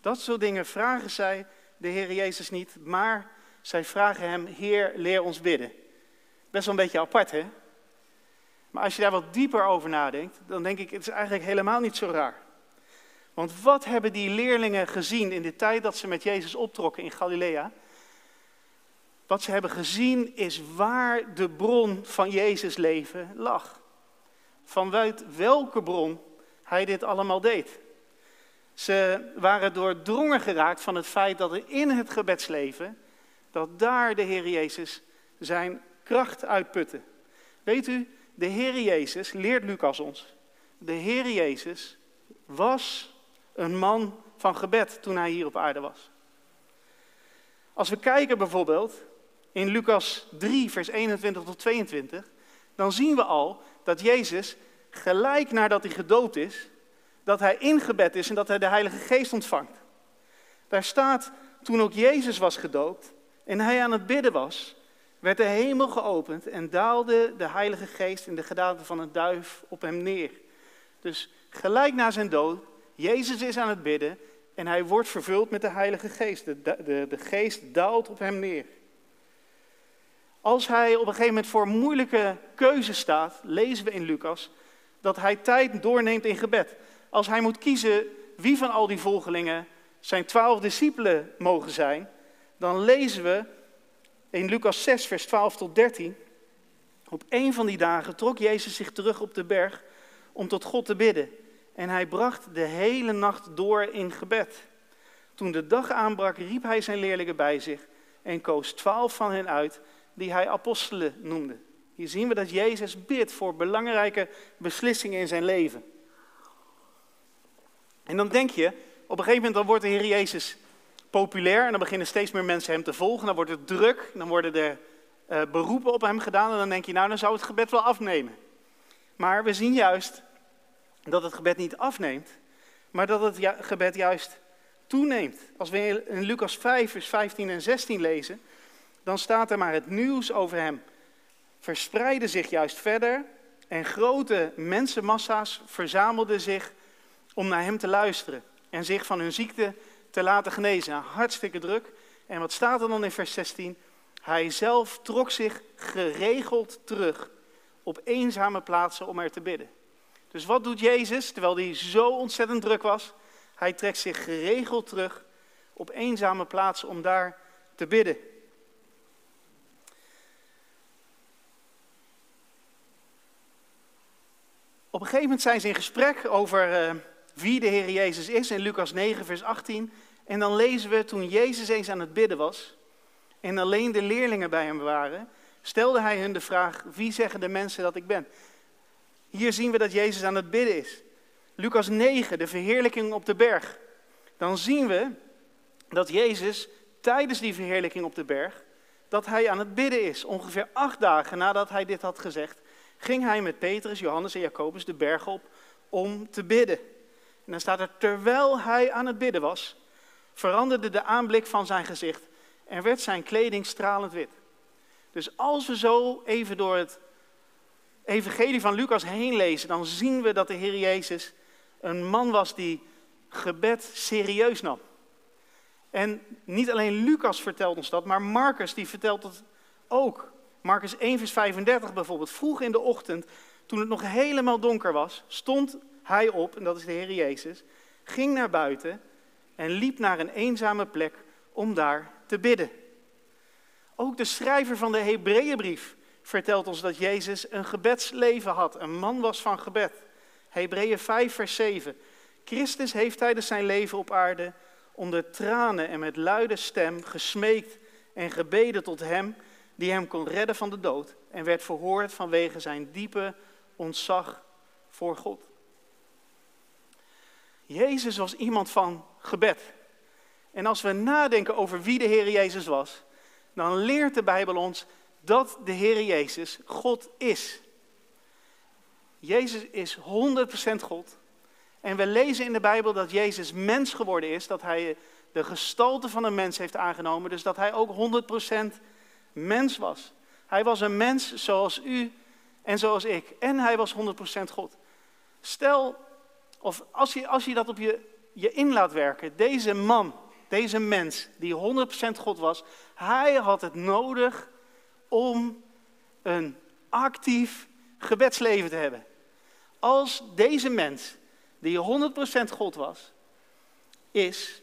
Dat soort dingen vragen zij de Heer Jezus niet, maar zij vragen hem, Heer, leer ons bidden. Best wel een beetje apart, hè? Maar als je daar wat dieper over nadenkt, dan denk ik, het is eigenlijk helemaal niet zo raar. Want wat hebben die leerlingen gezien in de tijd dat ze met Jezus optrokken in Galilea? Wat ze hebben gezien is waar de bron van Jezus leven lag. Vanuit welke bron hij dit allemaal deed. Ze waren doordrongen geraakt van het feit dat er in het gebedsleven, dat daar de Heer Jezus zijn kracht uitputte. Weet u, de Heer Jezus, leert Lucas ons, de Heer Jezus was een man van gebed toen hij hier op aarde was. Als we kijken bijvoorbeeld in Lucas 3, vers 21 tot 22, dan zien we al dat Jezus gelijk nadat hij gedoopt is, dat hij in gebed is en dat hij de Heilige Geest ontvangt. Daar staat, toen ook Jezus was gedoopt en hij aan het bidden was, werd de hemel geopend en daalde de Heilige Geest in de gedaante van een duif op hem neer. Dus gelijk na zijn dood, Jezus is aan het bidden en hij wordt vervuld met de Heilige Geest. De, de, de Geest daalt op hem neer. Als hij op een gegeven moment voor moeilijke keuzes staat, lezen we in Lucas, dat hij tijd doorneemt in gebed. Als hij moet kiezen wie van al die volgelingen zijn twaalf discipelen mogen zijn, dan lezen we in Lucas 6, vers 12 tot 13. Op een van die dagen trok Jezus zich terug op de berg om tot God te bidden. En hij bracht de hele nacht door in gebed. Toen de dag aanbrak, riep hij zijn leerlingen bij zich en koos twaalf van hen uit, die hij apostelen noemde. Hier zien we dat Jezus bidt voor belangrijke beslissingen in zijn leven. En dan denk je, op een gegeven moment dan wordt de Heer Jezus populair en dan beginnen steeds meer mensen hem te volgen. Dan wordt het druk, dan worden er uh, beroepen op hem gedaan en dan denk je, nou dan zou het gebed wel afnemen. Maar we zien juist dat het gebed niet afneemt, maar dat het gebed juist toeneemt. Als we in Lucas 5, vers 15 en 16 lezen, dan staat er maar het nieuws over hem verspreidde zich juist verder en grote mensenmassa's verzamelden zich om naar hem te luisteren en zich van hun ziekte te laten genezen. Nou, hartstikke druk. En wat staat er dan in vers 16? Hij zelf trok zich geregeld terug op eenzame plaatsen om er te bidden. Dus wat doet Jezus terwijl hij zo ontzettend druk was? Hij trekt zich geregeld terug op eenzame plaatsen om daar te bidden. Op een gegeven moment zijn ze in gesprek over eh, wie de Heer Jezus is in Lucas 9, vers 18. En dan lezen we toen Jezus eens aan het bidden was en alleen de leerlingen bij hem waren, stelde hij hun de vraag: Wie zeggen de mensen dat ik ben? Hier zien we dat Jezus aan het bidden is. Lucas 9, de verheerlijking op de berg. Dan zien we dat Jezus tijdens die verheerlijking op de berg, dat hij aan het bidden is. Ongeveer acht dagen nadat hij dit had gezegd, ging hij met Petrus, Johannes en Jacobus de berg op om te bidden. Dan staat er, terwijl hij aan het bidden was, veranderde de aanblik van zijn gezicht en werd zijn kleding stralend wit. Dus als we zo even door het evangelie van Lucas heen lezen, dan zien we dat de Heer Jezus een man was die gebed serieus nam. En niet alleen Lucas vertelt ons dat, maar Marcus die vertelt het ook. Marcus 1 vers 35 bijvoorbeeld. Vroeg in de ochtend, toen het nog helemaal donker was, stond hij op, en dat is de Heer Jezus, ging naar buiten en liep naar een eenzame plek om daar te bidden. Ook de schrijver van de Hebreeënbrief vertelt ons dat Jezus een gebedsleven had, een man was van gebed. Hebreeën 5 vers 7. Christus heeft tijdens zijn leven op aarde onder tranen en met luide stem gesmeekt en gebeden tot hem die hem kon redden van de dood en werd verhoord vanwege zijn diepe ontzag voor God. Jezus was iemand van gebed. En als we nadenken over wie de Heer Jezus was, dan leert de Bijbel ons dat de Heer Jezus God is. Jezus is 100% God. En we lezen in de Bijbel dat Jezus mens geworden is, dat hij de gestalte van een mens heeft aangenomen, dus dat hij ook 100% mens was. Hij was een mens zoals u en zoals ik. En hij was 100% God. Stel, of als je, als je dat op je, je in laat werken, deze man, deze mens, die 100% God was, hij had het nodig om een actief gebedsleven te hebben. Als deze mens, die 100% God was, is,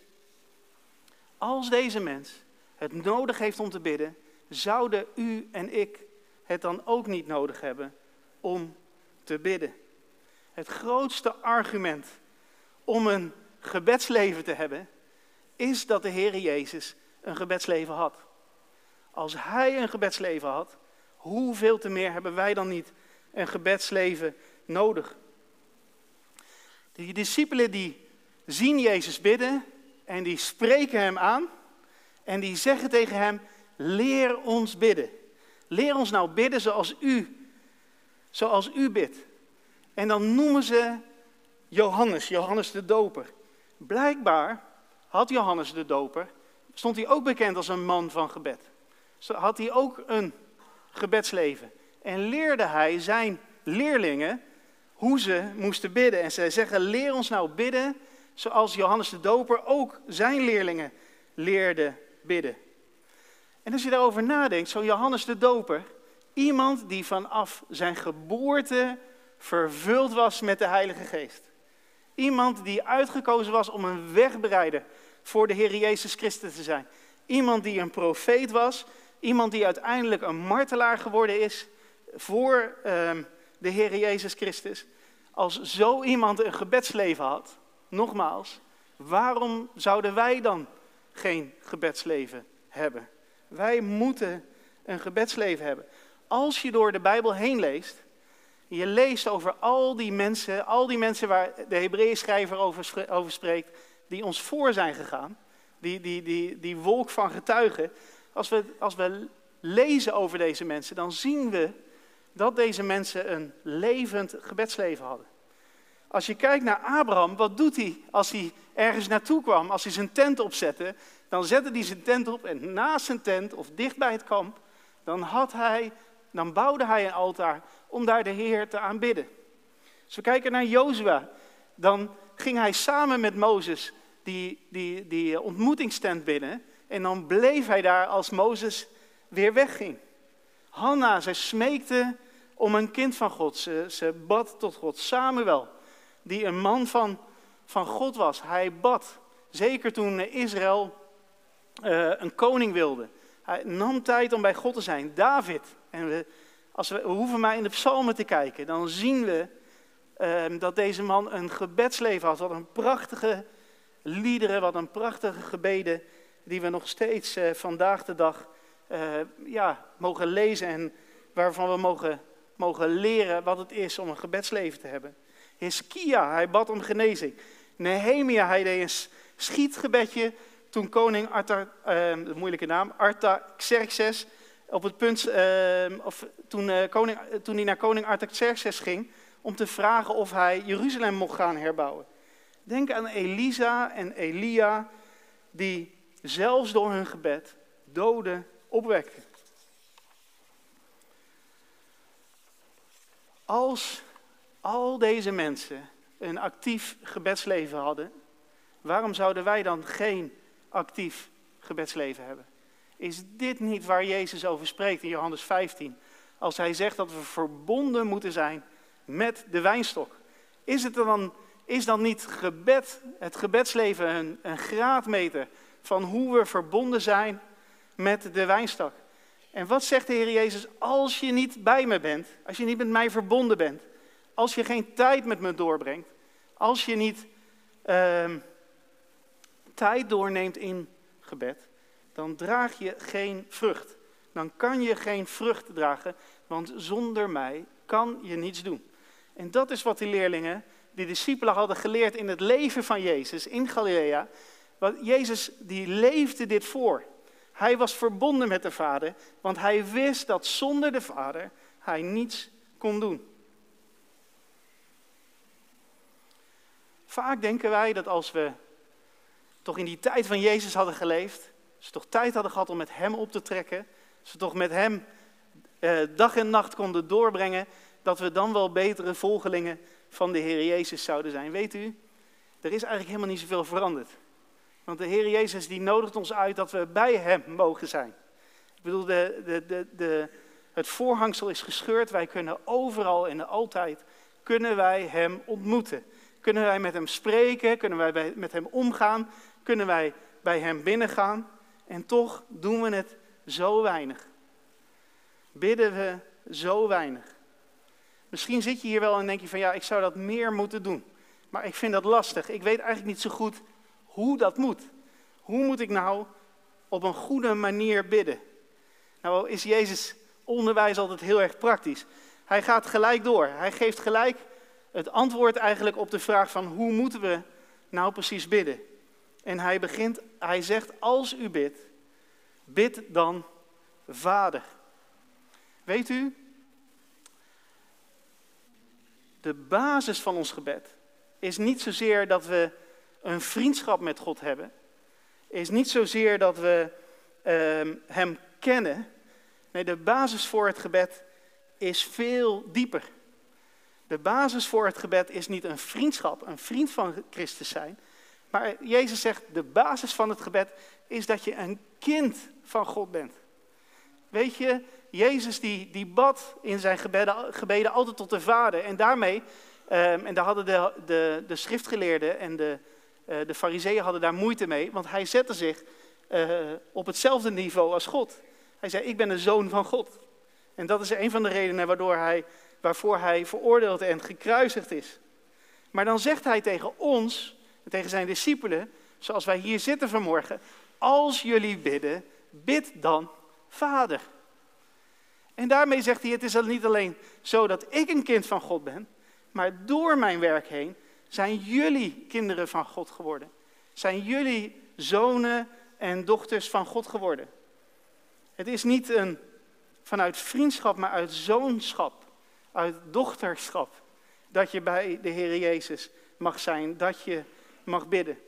als deze mens het nodig heeft om te bidden, zouden u en ik het dan ook niet nodig hebben om te bidden. Het grootste argument om een gebedsleven te hebben, is dat de Heer Jezus een gebedsleven had. Als Hij een gebedsleven had, hoeveel te meer hebben wij dan niet een gebedsleven nodig? Die discipelen die zien Jezus bidden en die spreken Hem aan en die zeggen tegen Hem, leer ons bidden. Leer ons nou bidden zoals U, zoals U bidt. En dan noemen ze Johannes, Johannes de Doper. Blijkbaar had Johannes de Doper, stond hij ook bekend als een man van gebed. Had hij ook een gebedsleven. En leerde hij zijn leerlingen hoe ze moesten bidden. En zij zeggen, leer ons nou bidden zoals Johannes de Doper ook zijn leerlingen leerde bidden. En als je daarover nadenkt, zo Johannes de Doper, iemand die vanaf zijn geboorte vervuld was met de Heilige Geest. Iemand die uitgekozen was om een wegbereider voor de Heer Jezus Christus te zijn. Iemand die een profeet was, iemand die uiteindelijk een martelaar geworden is voor uh, de Heer Jezus Christus. Als zo iemand een gebedsleven had, nogmaals, waarom zouden wij dan geen gebedsleven hebben? Wij moeten een gebedsleven hebben. Als je door de Bijbel heen leest, je leest over al die mensen, al die mensen waar de Hebreeën schrijver over, over spreekt, die ons voor zijn gegaan, die, die, die, die wolk van getuigen. Als we, als we lezen over deze mensen, dan zien we dat deze mensen een levend gebedsleven hadden. Als je kijkt naar Abraham, wat doet hij als hij ergens naartoe kwam? Als hij zijn tent opzette, dan zette hij zijn tent op en naast zijn tent of dicht bij het kamp, dan, had hij, dan bouwde hij een altaar om daar de Heer te aanbidden. Als we kijken naar Jozua, dan ging hij samen met Mozes die, die, die ontmoetingstent binnen en dan bleef hij daar als Mozes weer wegging. Hanna, zij smeekte om een kind van God. Ze, ze bad tot God. Samuel, die een man van, van God was, hij bad. Zeker toen Israël uh, een koning wilde. Hij nam tijd om bij God te zijn. David. En we, als we, we hoeven maar in de psalmen te kijken, dan zien we uh, dat deze man een gebedsleven had. Wat een prachtige liederen, wat een prachtige gebeden, die we nog steeds uh, vandaag de dag ja, mogen lezen en waarvan we mogen, mogen leren wat het is om een gebedsleven te hebben. Hiskia, hij bad om genezing. Nehemia, hij deed een schietgebedje toen koning Arta, uh, moeilijke naam, Artaxerxes, op het punt, uh, of toen, uh, koning, toen hij naar koning Artaxerxes ging, om te vragen of hij Jeruzalem mocht gaan herbouwen. Denk aan Elisa en Elia, die zelfs door hun gebed doden opwekken. Als al deze mensen een actief gebedsleven hadden, waarom zouden wij dan geen actief gebedsleven hebben? Is dit niet waar Jezus over spreekt in Johannes 15? Als hij zegt dat we verbonden moeten zijn met de wijnstok. Is, het dan, is dan niet gebed, het gebedsleven een, graadmeter van hoe we verbonden zijn met de wijnstok? En wat zegt de Heer Jezus als je niet bij me bent, als je niet met mij verbonden bent, als je geen tijd met me doorbrengt, als je niet uh, tijd doorneemt in gebed, dan draag je geen vrucht. Dan kan je geen vrucht dragen, want zonder mij kan je niets doen. En dat is wat die leerlingen, die discipelen hadden geleerd in het leven van Jezus in Galilea. Want Jezus die leefde dit voor. Hij was verbonden met de Vader, want hij wist dat zonder de Vader hij niets kon doen. Vaak denken wij dat als we toch in die tijd van Jezus hadden geleefd, ze toch tijd hadden gehad om met Hem op te trekken, ze toch met Hem eh, dag en nacht konden doorbrengen, dat we dan wel betere volgelingen van de Heer Jezus zouden zijn. Weet u, er is eigenlijk helemaal niet zoveel veranderd. Want de Heer Jezus die nodigt ons uit dat we bij Hem mogen zijn. Ik bedoel, de, de, de, de, het voorhangsel is gescheurd. Wij kunnen overal en altijd kunnen wij Hem ontmoeten. Kunnen wij met Hem spreken? Kunnen wij met Hem omgaan? Kunnen wij bij Hem binnengaan? En toch doen we het zo weinig. Bidden we zo weinig. Misschien zit je hier wel en denk je van ja, ik zou dat meer moeten doen. Maar ik vind dat lastig. Ik weet eigenlijk niet zo goed hoe dat moet. Hoe moet ik nou op een goede manier bidden? Nou is Jezus onderwijs altijd heel erg praktisch. Hij gaat gelijk door. Hij geeft gelijk het antwoord eigenlijk op de vraag van hoe moeten we nou precies bidden. En hij begint, hij zegt als u bidt, bid dan Vader. Weet u, de basis van ons gebed is niet zozeer dat we een vriendschap met God hebben, is niet zozeer dat we uh, Hem kennen. Nee, de basis voor het gebed is veel dieper. De basis voor het gebed is niet een vriendschap, een vriend van Christus zijn. Maar Jezus zegt, de basis van het gebed is dat je een kind van God bent. Weet je, Jezus die, die bad in zijn gebeden, gebeden altijd tot de Vader. En daarmee, um, en daar hadden de, de, de schriftgeleerden en de, uh, de fariseeën hadden daar moeite mee. Want hij zette zich uh, op hetzelfde niveau als God. Hij zei, ik ben de zoon van God. En dat is een van de redenen waardoor hij waarvoor hij veroordeeld en gekruisigd is. Maar dan zegt hij tegen ons, tegen zijn discipelen, zoals wij hier zitten vanmorgen, als jullie bidden, bid dan Vader. En daarmee zegt hij, het is niet alleen zo dat ik een kind van God ben, maar door mijn werk heen zijn jullie kinderen van God geworden. Zijn jullie zonen en dochters van God geworden. Het is niet een vanuit vriendschap, maar uit zoonschap uit dochterschap. dat je bij de Heer Jezus mag zijn, dat je mag bidden.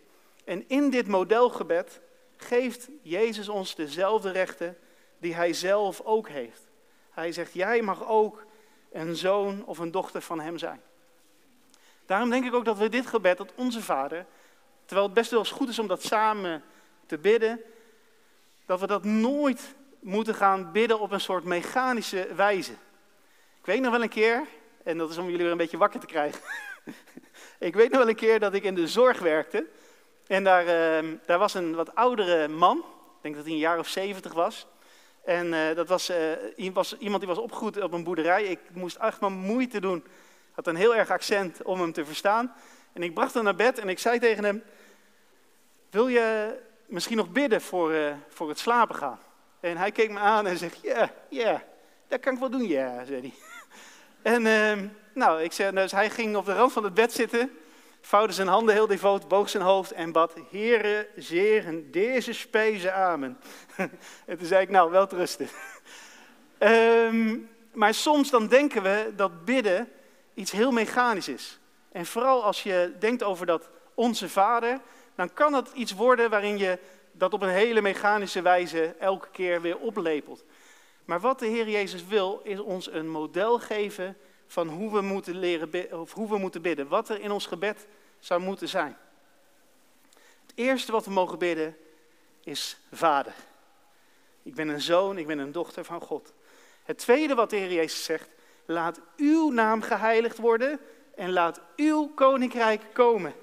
En in dit modelgebed geeft Jezus ons dezelfde rechten die Hij zelf ook heeft. Hij zegt, jij mag ook een zoon of een dochter van Hem zijn. Daarom denk ik ook dat we dit gebed, dat onze Vader, terwijl het best wel eens goed is om dat samen te bidden, dat we dat nooit moeten gaan bidden op een soort mechanische wijze. Ik weet nog wel een keer, en dat is om jullie weer een beetje wakker te krijgen. Ik weet nog wel een keer dat ik in de zorg werkte. En daar, uh, daar was een wat oudere man, ik denk dat hij een jaar of zeventig was. En uh, dat was, uh, was, iemand die was opgegroeid op een boerderij. Ik moest echt maar moeite doen. Had een heel erg accent om hem te verstaan. En ik bracht hem naar bed en ik zei tegen hem: Wil je misschien nog bidden voor, uh, voor het slapen gaan? En hij keek me aan en zegt: Ja, ja, dat kan ik wel doen, ja, zei hij. En ehm, nou, ik zei, dus hij ging op de rand van het bed zitten, vouwde zijn handen heel devoot, boog zijn hoofd en bad, Heere, zegen deze spijze, amen. *laughs* en toen zei ik, nou, wel te rusten. um, *laughs* maar soms dan denken we dat bidden iets heel mechanisch is. En vooral als je denkt over dat onze vader, dan kan het iets worden waarin je dat op een hele mechanische wijze elke keer weer oplepelt. Maar wat de Heer Jezus wil, is ons een model geven van hoe we moeten leren of hoe we moeten bidden. Wat er in ons gebed zou moeten zijn. Het eerste wat we mogen bidden is Vader. Ik ben een zoon, ik ben een dochter van God. Het tweede wat de Heer Jezus zegt, laat uw naam geheiligd worden en laat uw koninkrijk komen.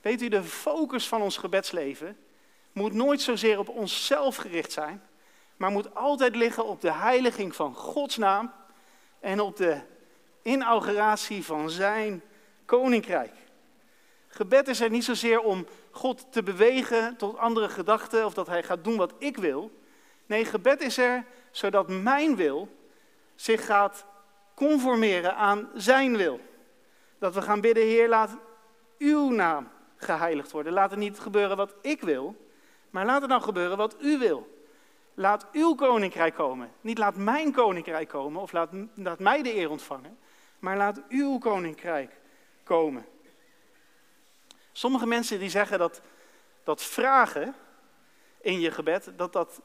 Weet u, de focus van ons gebedsleven moet nooit zozeer op onszelf gericht zijn, maar moet altijd liggen op de heiliging van Gods naam en op de inauguratie van zijn koninkrijk. Gebed is er niet zozeer om God te bewegen tot andere gedachten of dat hij gaat doen wat ik wil. Nee, gebed is er zodat mijn wil zich gaat conformeren aan zijn wil. Dat we gaan bidden, Heer, laat uw naam geheiligd worden. Laat het niet gebeuren wat ik wil, maar laat het nou gebeuren wat u wil. Laat uw koninkrijk komen. Niet laat mijn koninkrijk komen of laat, laat mij de eer ontvangen, maar laat uw koninkrijk komen. Sommige mensen die zeggen dat, dat vragen in je gebed, dat dat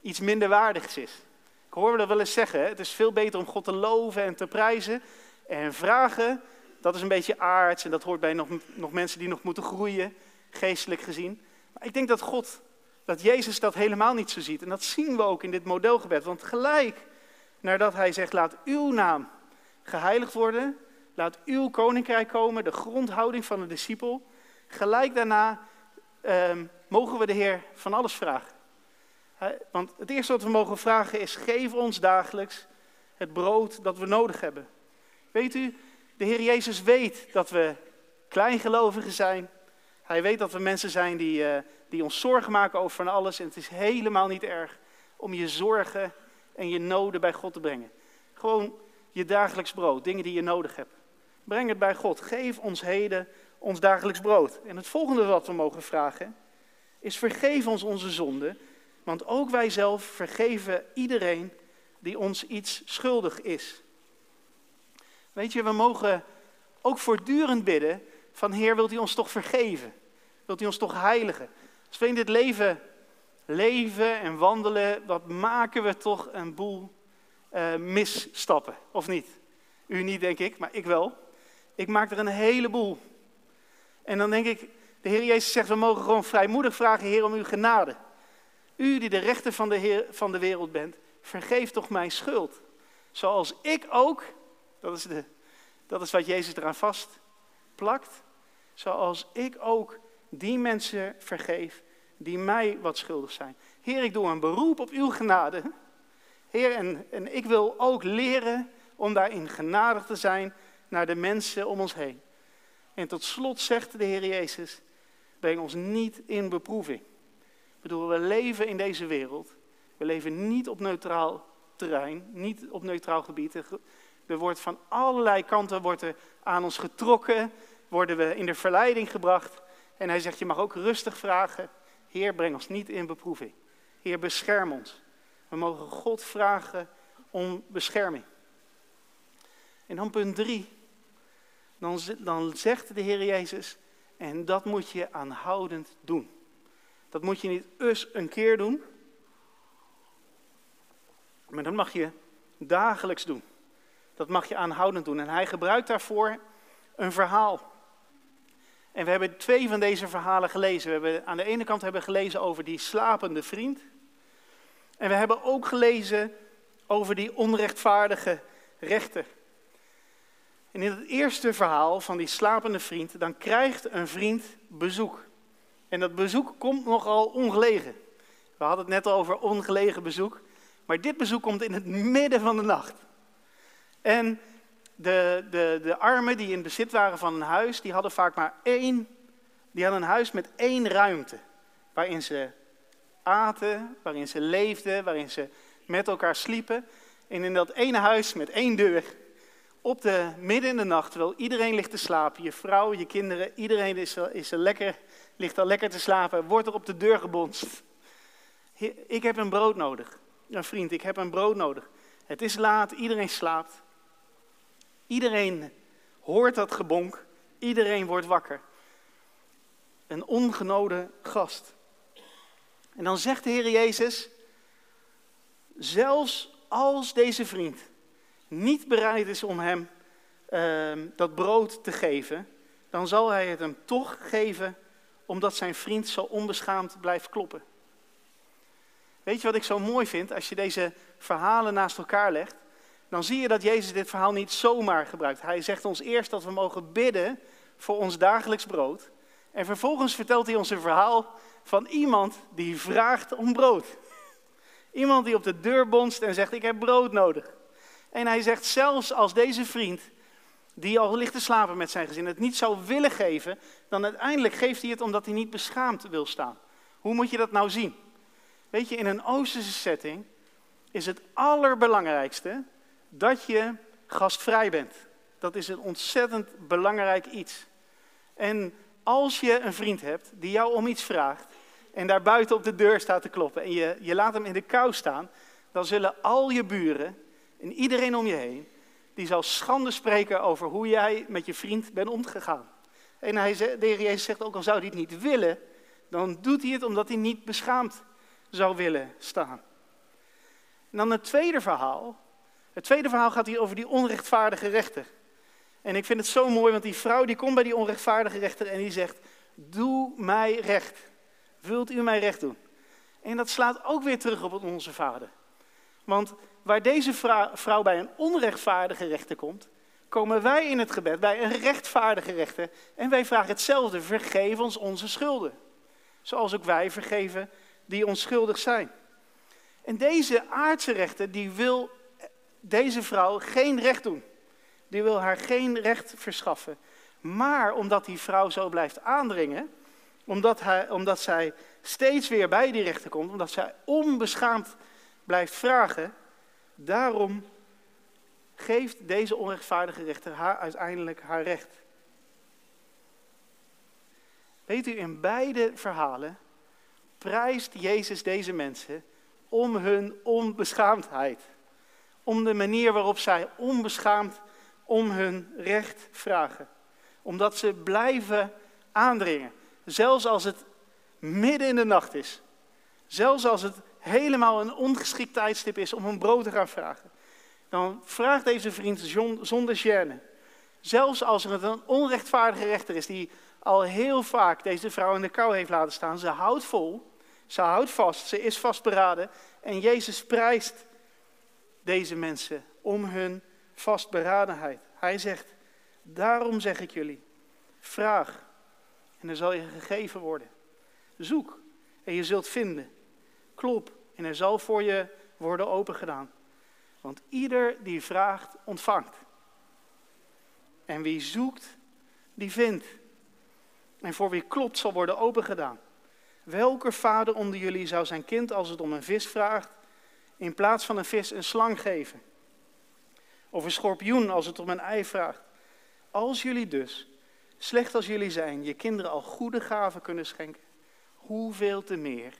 iets minder waardigs is. Ik hoor dat wel eens zeggen, het is veel beter om God te loven en te prijzen. En vragen, dat is een beetje aards en dat hoort bij nog, nog mensen die nog moeten groeien, geestelijk gezien. Maar ik denk dat God, dat Jezus dat helemaal niet zo ziet. En dat zien we ook in dit modelgebed. Want gelijk nadat hij zegt, laat uw naam geheiligd worden, laat uw koninkrijk komen, de grondhouding van de discipel. Gelijk daarna um, mogen we de Heer van alles vragen. Want het eerste wat we mogen vragen is, geef ons dagelijks het brood dat we nodig hebben. Weet u, de Heer Jezus weet dat we kleingelovigen zijn. Hij weet dat we mensen zijn die, uh, die ons zorgen maken over van alles. En het is helemaal niet erg om je zorgen en je noden bij God te brengen. Gewoon je dagelijks brood, dingen die je nodig hebt. Breng het bij God. Geef ons heden ons dagelijks brood. En het volgende wat we mogen vragen is vergeef ons onze zonden, want ook wij zelf vergeven iedereen die ons iets schuldig is. Weet je, we mogen ook voortdurend bidden van Heer, wilt u ons toch vergeven? Wilt u ons toch heiligen? Als we dit leven leven en wandelen, wat maken we toch een boel uh, misstappen, of niet? U niet, denk ik, maar ik wel. Ik maak er een heleboel. En dan denk ik, de Heer Jezus zegt, we mogen gewoon vrijmoedig vragen, Heer, om uw genade. U die de rechter van de, Heer, van de wereld bent, vergeef toch mijn schuld. Zoals ik ook, dat is, de, dat is wat Jezus eraan vast plakt, zoals ik ook die mensen vergeef die mij wat schuldig zijn. Heer, ik doe een beroep op uw genade. Heer, en, en ik wil ook leren om daarin genadig te zijn naar de mensen om ons heen. En tot slot zegt de Heer Jezus, breng ons niet in beproeving. Bedoel, we leven in deze wereld. We leven niet op neutraal terrein, niet op neutraal gebied. Er wordt van allerlei kanten wordt er aan ons getrokken, worden we in de verleiding gebracht. En hij zegt, je mag ook rustig vragen, Heer, breng ons niet in beproeving. Heer, bescherm ons. We mogen God vragen om bescherming. En dan punt drie. dan, dan zegt de Heer Jezus, en dat moet je aanhoudend doen. Dat moet je niet eens een keer doen, maar dat mag je dagelijks doen. Dat mag je aanhoudend doen. En hij gebruikt daarvoor een verhaal. En we hebben twee van deze verhalen gelezen. We hebben aan de ene kant hebben gelezen over die slapende vriend. En we hebben ook gelezen over die onrechtvaardige rechter. En in het eerste verhaal van die slapende vriend, dan krijgt een vriend bezoek. En dat bezoek komt nogal ongelegen. We hadden het net over ongelegen bezoek. Maar dit bezoek komt in het midden van de nacht. En de, de, de armen die in bezit waren van een huis, die hadden vaak maar één, die hadden een huis met één ruimte. Waarin ze aten, waarin ze leefden, waarin ze met elkaar sliepen. En in dat ene huis met één deur, op de midden in de nacht, terwijl iedereen ligt te slapen, je vrouw, je kinderen, iedereen is, is er lekker, ligt al lekker te slapen, wordt er op de deur gebonst. Ik heb een brood nodig. Een vriend, ik heb een brood nodig. Het is laat, iedereen slaapt. Iedereen hoort dat gebonk, iedereen wordt wakker. Een ongenode gast. En dan zegt de Heer Jezus, zelfs als deze vriend niet bereid is om hem uh, dat brood te geven, dan zal hij het hem toch geven, omdat zijn vriend zo onbeschaamd blijft kloppen. Weet je wat ik zo mooi vind? Als je deze verhalen naast elkaar legt, dan zie je dat Jezus dit verhaal niet zomaar gebruikt. Hij zegt ons eerst dat we mogen bidden voor ons dagelijks brood. En vervolgens vertelt hij ons een verhaal van iemand die vraagt om brood. Iemand die op de deur bonst en zegt: Ik heb brood nodig. En hij zegt: Zelfs als deze vriend, die al ligt te slapen met zijn gezin, het niet zou willen geven, dan uiteindelijk geeft hij het omdat hij niet beschaamd wil staan. Hoe moet je dat nou zien? Weet je, in een Oosterse setting is het allerbelangrijkste dat je gastvrij bent. Dat is een ontzettend belangrijk iets. En als je een vriend hebt die jou om iets vraagt en daar buiten op de deur staat te kloppen en je, je laat hem in de kou staan, dan zullen al je buren en iedereen om je heen, die zal schande spreken over hoe jij met je vriend bent omgegaan. En hij, de heer Jezus zegt ook al zou hij het niet willen, dan doet hij het omdat hij niet beschaamd zou willen staan. En dan het tweede verhaal. Het tweede verhaal gaat hier over die onrechtvaardige rechter. En ik vind het zo mooi, want die vrouw die komt bij die onrechtvaardige rechter en die zegt, doe mij recht. Wilt u mij recht doen? En dat slaat ook weer terug op onze vader. Want waar deze vrouw bij een onrechtvaardige rechter komt, komen wij in het gebed bij een rechtvaardige rechter en wij vragen hetzelfde, vergeef ons onze schulden. Zoals ook wij vergeven die onschuldig zijn. En deze aardse rechter, die wil deze vrouw geen recht doen. Die wil haar geen recht verschaffen. Maar omdat die vrouw zo blijft aandringen, omdat, omdat zij steeds weer bij die rechter komt, omdat zij onbeschaamd blijft vragen, daarom geeft deze onrechtvaardige rechter haar uiteindelijk haar recht. Weet u, in beide verhalen prijst Jezus deze mensen om hun onbeschaamdheid. Om de manier waarop zij onbeschaamd om hun recht vragen. Omdat ze blijven aandringen. Zelfs als het midden in de nacht is. Zelfs als het helemaal een ongeschikt tijdstip is om een brood te gaan vragen. Dan vraagt deze vriend zonder gêne. Zelfs als er een onrechtvaardige rechter is die al heel vaak deze vrouw in de kou heeft laten staan. Ze houdt vol. Ze houdt vast, ze is vastberaden en Jezus prijst deze mensen om hun vastberadenheid. Hij zegt, daarom zeg ik jullie, vraag en er zal je gegeven worden. Zoek en je zult vinden. Klop en er zal voor je worden opengedaan. Want ieder die vraagt, ontvangt. En wie zoekt, die vindt. En voor wie klopt, zal worden opengedaan. Welke vader onder jullie zou zijn kind, als het om een vis vraagt, in plaats van een vis een slang geven? Of een schorpioen als het om een ei vraagt? Als jullie dus, slecht als jullie zijn, je kinderen al goede gaven kunnen schenken, hoeveel te meer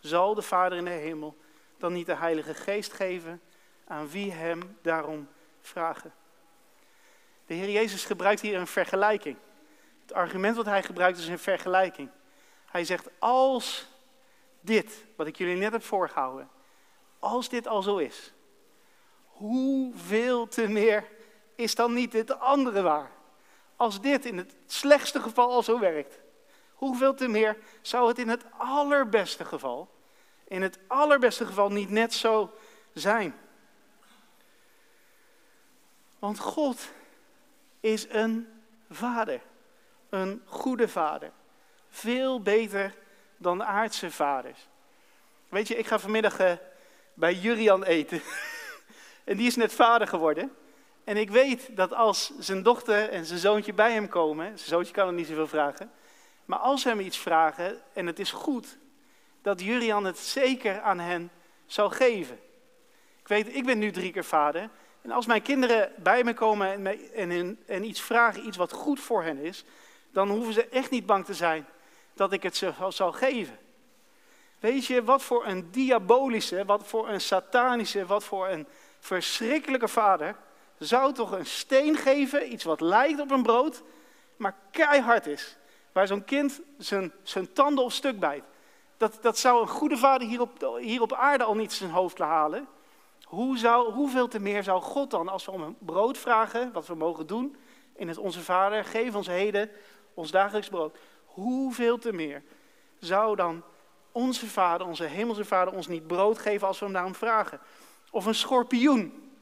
zal de Vader in de hemel dan niet de Heilige Geest geven aan wie hem daarom vragen? De Heer Jezus gebruikt hier een vergelijking. Het argument wat hij gebruikt is een vergelijking. Hij zegt, als dit, wat ik jullie net heb voorgehouden, als dit al zo is, hoeveel te meer is dan niet het andere waar? Als dit in het slechtste geval al zo werkt, hoeveel te meer zou het in het allerbeste geval, in het allerbeste geval niet net zo zijn? Want God is een vader, een goede vader. Veel beter dan aardse vaders. Weet je, ik ga vanmiddag uh, bij Jurian eten. *laughs* en die is net vader geworden. En ik weet dat als zijn dochter en zijn zoontje bij hem komen, zijn zoontje kan hem niet zoveel vragen, maar als ze hem iets vragen en het is goed, dat Jurian het zeker aan hen zou geven. Ik weet, ik ben nu drie keer vader. En als mijn kinderen bij me komen en, en, en iets vragen, iets wat goed voor hen is, dan hoeven ze echt niet bang te zijn dat ik het ze zal geven. Weet je, wat voor een diabolische, wat voor een satanische, wat voor een verschrikkelijke vader zou toch een steen geven, iets wat lijkt op een brood, maar keihard is. Waar zo'n kind zijn, zijn tanden op stuk bijt. Dat, dat zou een goede vader hier op, hier op aarde al niet zijn hoofd halen. Hoe zou, hoeveel te meer zou God dan, als we om een brood vragen, wat we mogen doen, in het Onze Vader, geef ons heden ons dagelijks brood. Hoeveel te meer zou dan onze Vader, onze Hemelse Vader, ons niet brood geven als we hem daarom vragen? Of een schorpioen.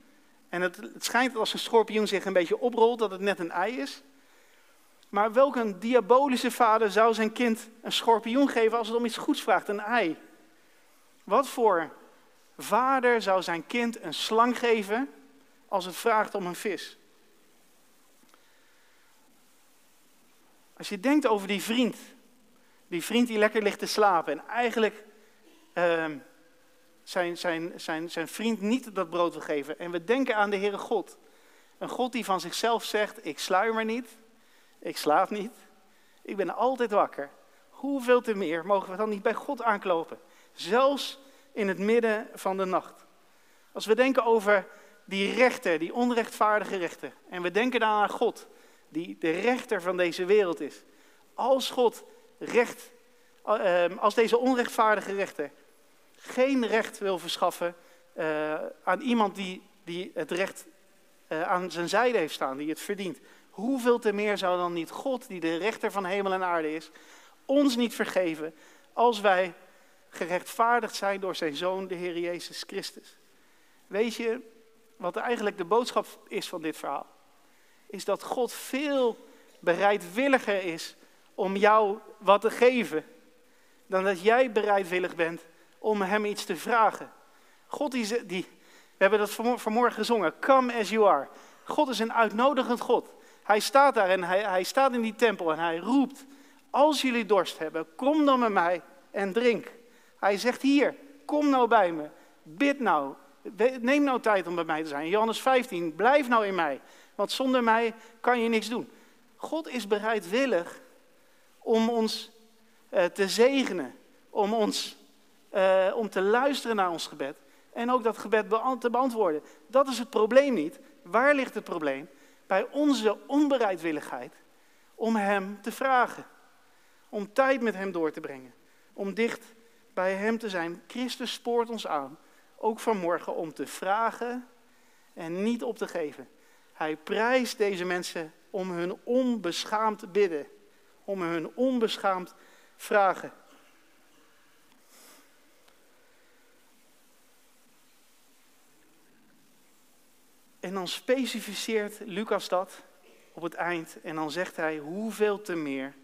En het, het schijnt dat als een schorpioen zich een beetje oprolt, dat het net een ei is. Maar welke diabolische vader zou zijn kind een schorpioen geven als het om iets goeds vraagt, een ei? Wat voor vader zou zijn kind een slang geven als het vraagt om een vis? Als je denkt over die vriend, die vriend die lekker ligt te slapen en eigenlijk uh, zijn, zijn, zijn, zijn vriend niet dat brood wil geven. En we denken aan de Heere God. Een God die van zichzelf zegt, ik sluimer niet, ik slaap niet, ik ben altijd wakker. Hoeveel te meer mogen we dan niet bij God aanklopen? Zelfs in het midden van de nacht. Als we denken over die rechter, die onrechtvaardige rechter, en we denken dan aan God, die de rechter van deze wereld is. Als God recht, ehm, als deze onrechtvaardige rechter geen recht wil verschaffen uh, aan iemand die, die het recht uh, aan zijn zijde heeft staan, die het verdient. Hoeveel te meer zou dan niet God, die de rechter van hemel en aarde is, ons niet vergeven als wij gerechtvaardigd zijn door zijn zoon, de Heer Jezus Christus. Weet je wat eigenlijk de boodschap is van dit verhaal? Is dat God veel bereidwilliger is om jou wat te geven, dan dat jij bereidwillig bent om hem iets te vragen. God die, die we hebben dat vanmorgen gezongen, come as you are. God is een uitnodigend God. Hij staat daar en hij, hij staat in die tempel en hij roept, als jullie dorst hebben, kom dan met mij en drink. Hij zegt hier, kom nou bij me, bid nou, neem nou tijd om bij mij te zijn. Johannes 15, blijf nou in mij, want zonder mij kan je niks doen. God is bereidwillig om ons uh, te zegenen, om ons uh, om te luisteren naar ons gebed en ook dat gebed te beantwoorden. Dat is het probleem niet. Waar ligt het probleem? Bij onze onbereidwilligheid om Hem te vragen. Om tijd met Hem door te brengen. Om dicht bij Hem te zijn. Christus spoort ons aan, ook vanmorgen, om te vragen en niet op te geven. Hij prijst deze mensen om hun onbeschaamd bidden. Om hun onbeschaamd vragen. En dan specificeert Lucas dat op het eind en dan zegt hij, hoeveel te meer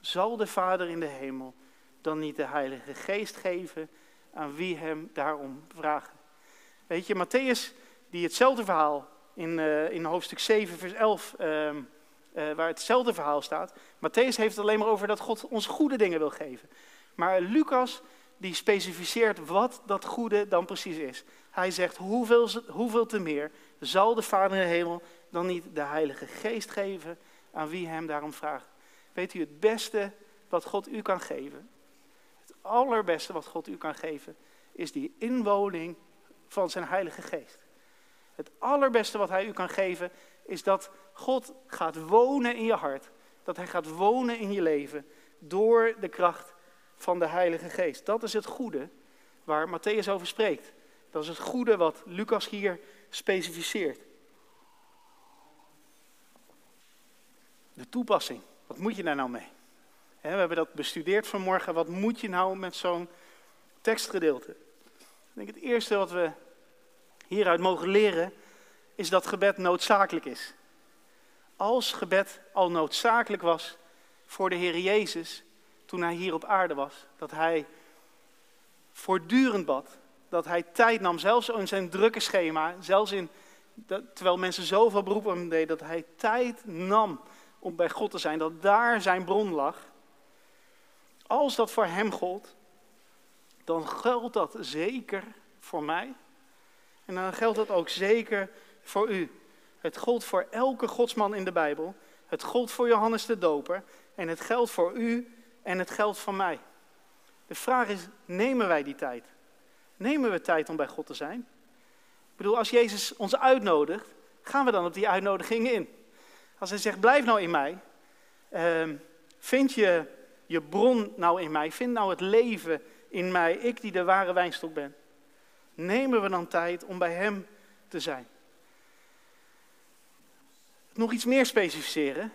zal de Vader in de hemel dan niet de Heilige Geest geven aan wie hem daarom vragen. Weet je, Matthäus, die hetzelfde verhaal in, uh, in hoofdstuk 7, vers 11, uh, uh, waar hetzelfde verhaal staat. Matthäus heeft het alleen maar over dat God ons goede dingen wil geven. Maar Lucas, die specificeert wat dat goede dan precies is. Hij zegt, hoeveel, hoeveel te meer zal de Vader in de hemel dan niet de Heilige Geest geven aan wie hem daarom vraagt? Weet u het beste wat God u kan geven? Het allerbeste wat God u kan geven is die inwoning van zijn Heilige Geest. Het allerbeste wat hij u kan geven is dat God gaat wonen in je hart. Dat Hij gaat wonen in je leven door de kracht van de Heilige Geest. Dat is het goede waar Matthäus over spreekt. Dat is het goede wat Lucas hier specificeert. De toepassing. Wat moet je daar nou mee? we hebben dat bestudeerd vanmorgen. Wat moet je nou met zo'n tekstgedeelte? Ik denk het eerste wat we hieruit mogen leren is dat gebed noodzakelijk is. Als gebed al noodzakelijk was voor de Heer Jezus toen hij hier op aarde was, dat hij voortdurend bad, dat hij tijd nam, zelfs in zijn drukke schema, zelfs in, terwijl mensen zoveel beroep op hem deden, dat hij tijd nam om bij God te zijn, dat daar zijn bron lag. Als dat voor hem gold, dan geldt dat zeker voor mij. En dan geldt dat ook zeker voor u. Het gold voor elke godsman in de Bijbel. Het gold voor Johannes de Doper. En het geldt voor u en het geldt voor mij. De vraag is, nemen wij die tijd? Nemen we tijd om bij God te zijn? Ik bedoel, als Jezus ons uitnodigt, gaan we dan op die uitnodiging in? Als hij zegt, blijf nou in mij. Ehm, vind je je bron nou in mij? Vind nou het leven in mij, ik die de ware wijnstok ben? Nemen we dan tijd om bij hem te zijn? Nog iets meer specificeren.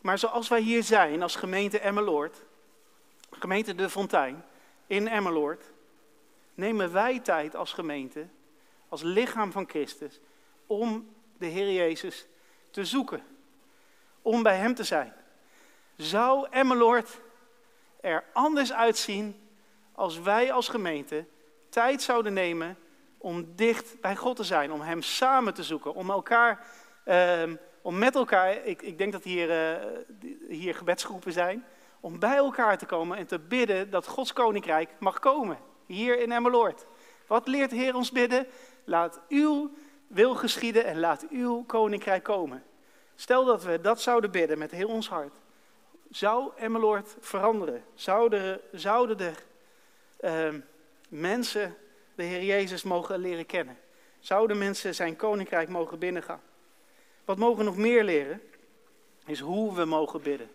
Maar zoals wij hier zijn als gemeente Emmeloord, gemeente De Fontein in Emmeloord, nemen wij tijd als gemeente, als lichaam van Christus, om de Heer Jezus te zoeken. Om bij Hem te zijn. Zou Emmeloord er anders uitzien als wij als gemeente tijd zouden nemen om dicht bij God te zijn, om Hem samen te zoeken, om elkaar, ehm, om met elkaar, ik, ik denk dat hier, uh, hier gebedsgroepen zijn, om bij elkaar te komen en te bidden dat Gods koninkrijk mag komen, hier in Emmeloord. Wat leert Heer ons bidden? Laat uw wil geschieden en laat uw koninkrijk komen. Stel dat we dat zouden bidden met heel ons hart. Zou Emmeloord veranderen? Zouden, zouden er uh, mensen de Heer Jezus mogen leren kennen? Zouden mensen zijn koninkrijk mogen binnengaan? Wat mogen we nog meer leren? Is hoe we mogen bidden.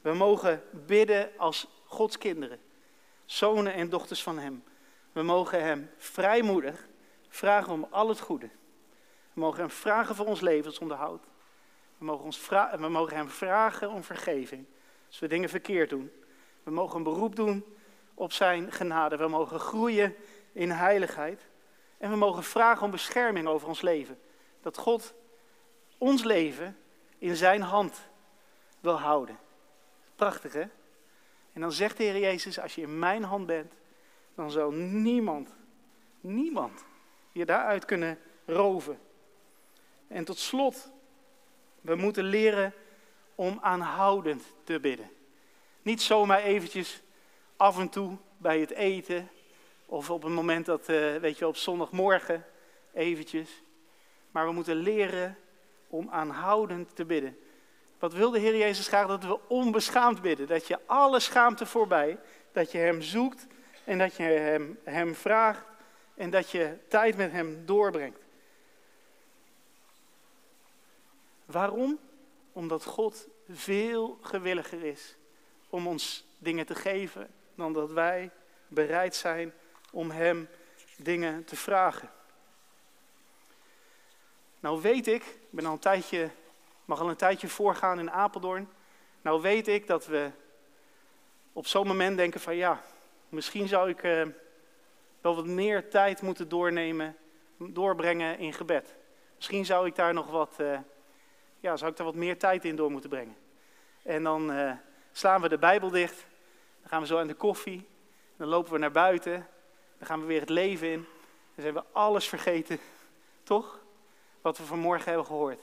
We mogen bidden als Gods kinderen, zonen en dochters van Hem. We mogen Hem vrijmoedig vragen om al het goede. We mogen Hem vragen voor ons levensonderhoud. We mogen, ons we mogen Hem vragen om vergeving als we dingen verkeerd doen. We mogen een beroep doen op Zijn genade. We mogen groeien in heiligheid. En we mogen vragen om bescherming over ons leven. Dat God ons leven in Zijn hand wil houden. Prachtig hè? En dan zegt de Heer Jezus, als je in mijn hand bent, dan zal niemand, niemand je daaruit kunnen roven. En tot slot, we moeten leren om aanhoudend te bidden. Niet zomaar eventjes af en toe bij het eten of op een moment dat, uh, weet je, op zondagmorgen eventjes. Maar we moeten leren om aanhoudend te bidden. Wat wil de Heer Jezus graag? Dat we onbeschaamd bidden. Dat je alle schaamte voorbij, dat je Hem zoekt en dat je Hem, hem vraagt en dat je tijd met Hem doorbrengt. Waarom? Omdat God veel gewilliger is om ons dingen te geven dan dat wij bereid zijn om Hem dingen te vragen. Nou weet ik, ik ben al een tijdje mag al een tijdje voorgaan in Apeldoorn. Nou weet ik dat we op zo'n moment denken van ja, misschien zou ik uh, wel wat meer tijd moeten doornemen, doorbrengen in gebed. Misschien zou ik daar nog wat, uh, ja, zou ik daar wat meer tijd in door moeten brengen. En dan uh, slaan we de Bijbel dicht, dan gaan we zo aan de koffie, dan lopen we naar buiten, dan gaan we weer het leven in. Dan zijn we alles vergeten, *laughs* toch? Wat we vanmorgen hebben gehoord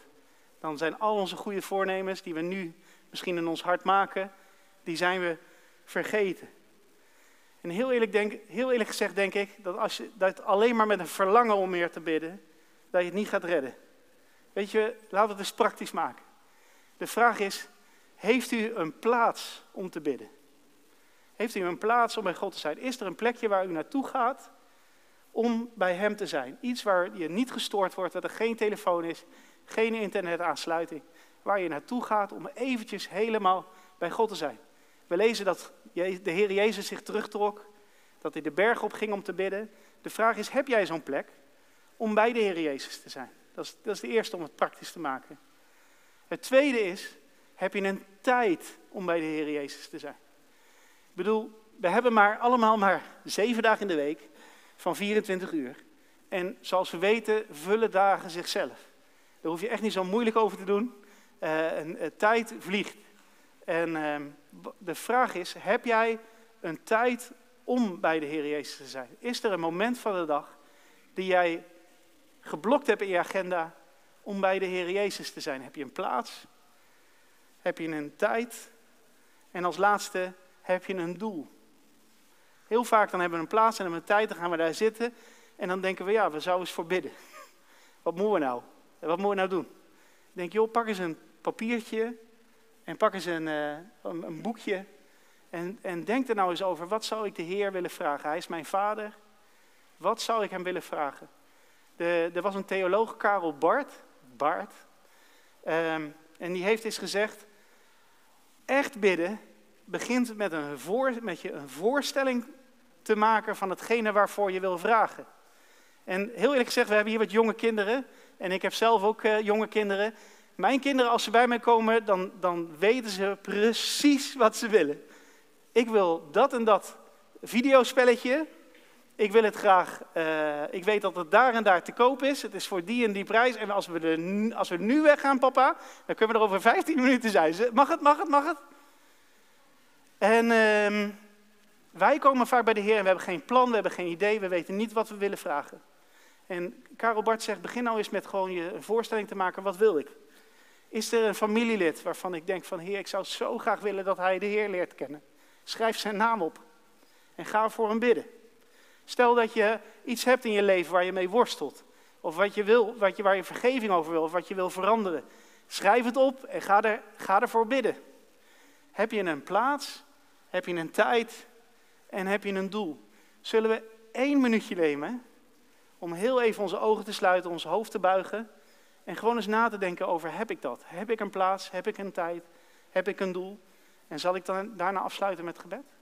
dan zijn al onze goede voornemens die we nu misschien in ons hart maken, die zijn we vergeten. En heel eerlijk, denk, heel eerlijk gezegd denk ik dat als je dat alleen maar met een verlangen om meer te bidden, dat je het niet gaat redden. Weet je, laten we het eens praktisch maken. De vraag is, heeft u een plaats om te bidden? Heeft u een plaats om bij God te zijn? Is er een plekje waar u naartoe gaat om bij Hem te zijn? Iets waar je niet gestoord wordt, dat er geen telefoon is, Geen internetaansluiting. Waar je naartoe gaat om eventjes helemaal bij God te zijn. We lezen dat de Heer Jezus zich terugtrok. Dat hij de berg op ging om te bidden. De vraag is, heb jij zo'n plek om bij de Heer Jezus te zijn? Dat is, dat is de eerste om het praktisch te maken. Het tweede is, heb je een tijd om bij de Heer Jezus te zijn? Ik bedoel, we hebben maar allemaal maar zeven dagen in de week van 24 uur. En zoals we weten, vullen dagen zichzelf. Daar hoef je echt niet zo moeilijk over te doen. Uh, tijd vliegt. En uh, de vraag is, heb jij een tijd om bij de Heer Jezus te zijn? Is er een moment van de dag die jij geblokt hebt in je agenda om bij de Heer Jezus te zijn? Heb je een plaats? Heb je een tijd? En als laatste, heb je een doel? Heel vaak dan hebben we een plaats en hebben een tijd, dan gaan we daar zitten. En dan denken we, ja, we zouden eens voor bidden. *laughs* Wat moeten we nou? Wat moeten we nou doen? Ik denk, joh, pak eens een papiertje en pak eens een, uh, een, een, boekje. En, en denk er nou eens over, wat zou ik de Heer willen vragen? Hij is mijn vader. Wat zou ik hem willen vragen? De, er was een theoloog, Karel Bart, Bart um, en die heeft eens gezegd, echt bidden begint met, een voor, met je een voorstelling te maken van hetgene waarvoor je wil vragen. En heel eerlijk gezegd, we hebben hier wat jonge kinderen. En ik heb zelf ook uh, jonge kinderen. Mijn kinderen, als ze bij mij komen, dan, dan weten ze precies wat ze willen. Ik wil dat en dat videospelletje. Ik wil het graag, uh, ik weet dat het daar en daar te koop is. Het is voor die en die prijs. En als we, de, als we nu weggaan, papa, dan kunnen we er over 15 minuten zijn. Mag het, mag het, mag het? En uh, wij komen vaak bij de Heer en we hebben geen plan, we hebben geen idee, we weten niet wat we willen vragen. En Karel Bart zegt, begin nou eens met gewoon je voorstelling te maken, wat wil ik? Is er een familielid waarvan ik denk van, Heer, ik zou zo graag willen dat hij de Heer leert kennen. Schrijf zijn naam op en ga voor hem bidden. Stel dat je iets hebt in je leven waar je mee worstelt. Of wat je wil, wat je, waar je vergeving over wil, of wat je wil veranderen. Schrijf het op en ga, er, ga ervoor bidden. Heb je een plaats? Heb je een tijd? En heb je een doel? Zullen we één minuutje nemen om heel even onze ogen te sluiten, ons hoofd te buigen en gewoon eens na te denken over, heb ik dat? Heb ik een plaats? Heb ik een tijd? Heb ik een doel? En zal ik dan daarna afsluiten met gebed?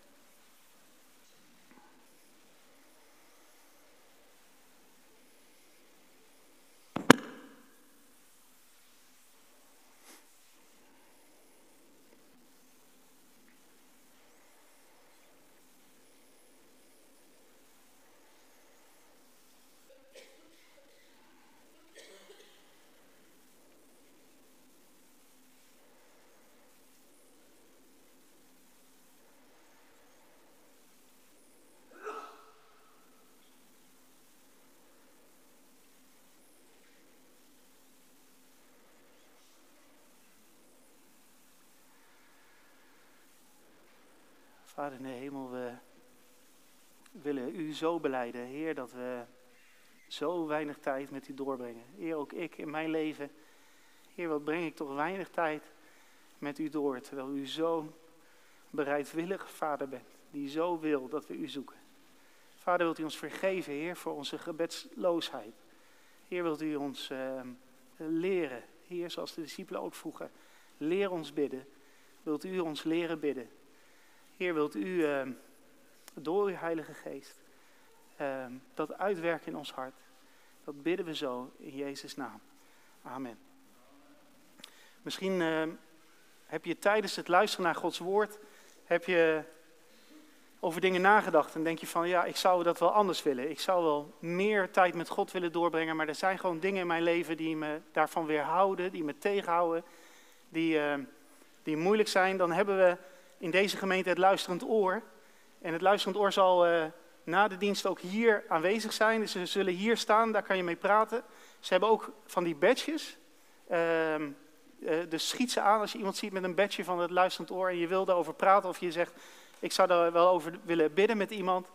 Vader in de hemel, we willen u zo beleiden, Heer, dat we zo weinig tijd met u doorbrengen. Heer, ook ik in mijn leven, Heer, wat breng ik toch weinig tijd met u door, terwijl u zo'n bereidwillige Vader bent, die zo wil dat we u zoeken. Vader, wilt u ons vergeven, Heer, voor onze gebedsloosheid. Heer, wilt u ons uh, leren, Heer, zoals de discipelen ook vroegen, leer ons bidden. Wilt u ons leren bidden? Heer, wilt u uh, door uw Heilige Geest uh, dat uitwerken in ons hart? Dat bidden we zo in Jezus' naam. Amen. Misschien uh, heb je tijdens het luisteren naar Gods woord, heb je over dingen nagedacht en denk je van, ja, ik zou dat wel anders willen. Ik zou wel meer tijd met God willen doorbrengen, maar er zijn gewoon dingen in mijn leven die me daarvan weerhouden, die me tegenhouden, die, ehm, die moeilijk zijn. Dan hebben we in deze gemeente het luisterend oor. En het luisterend oor zal uh, na de dienst ook hier aanwezig zijn. Dus ze zullen hier staan, daar kan je mee praten. Ze hebben ook van die badges. Uh, uh, dus schiet ze aan als je iemand ziet met een badge van het luisterend oor en je wil daarover praten of je zegt, ik zou daar wel over willen bidden met iemand.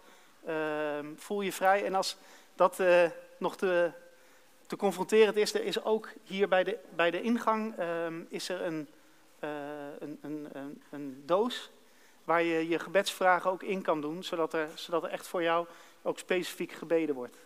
Ehm, voel je vrij. En als dat eh, nog te, te confronterend is, er is ook hier bij de, bij de ingang ehm, is er een een, een, een, een, doos waar je je gebedsvragen ook in kan doen, zodat er, zodat er echt voor jou ook specifiek gebeden wordt.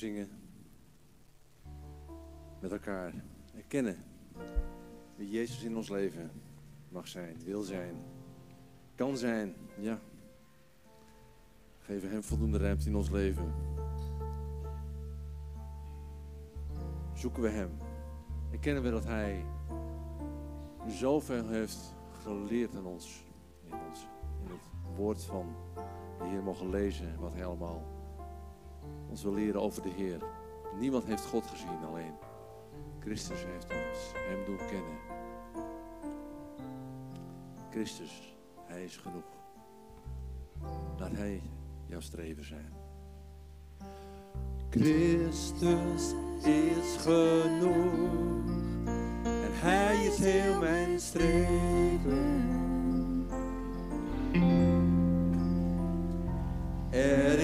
Zingen. Met elkaar erkennen wie Jezus in ons leven mag zijn, wil zijn, kan zijn. Ja. Geven Hem voldoende ruimte in ons leven. Zoeken we Hem. Erkennen we dat Hij zoveel heeft geleerd aan ons. In, ons, in het woord van de Heer mogen lezen wat Hij allemaal ons wil leren over de Heer. Niemand heeft God gezien, alleen Christus heeft ons Hem doen kennen. Christus, Hij is genoeg. Laat Hij jouw streven zijn. Christus is genoeg en Hij is heel mijn streven. Er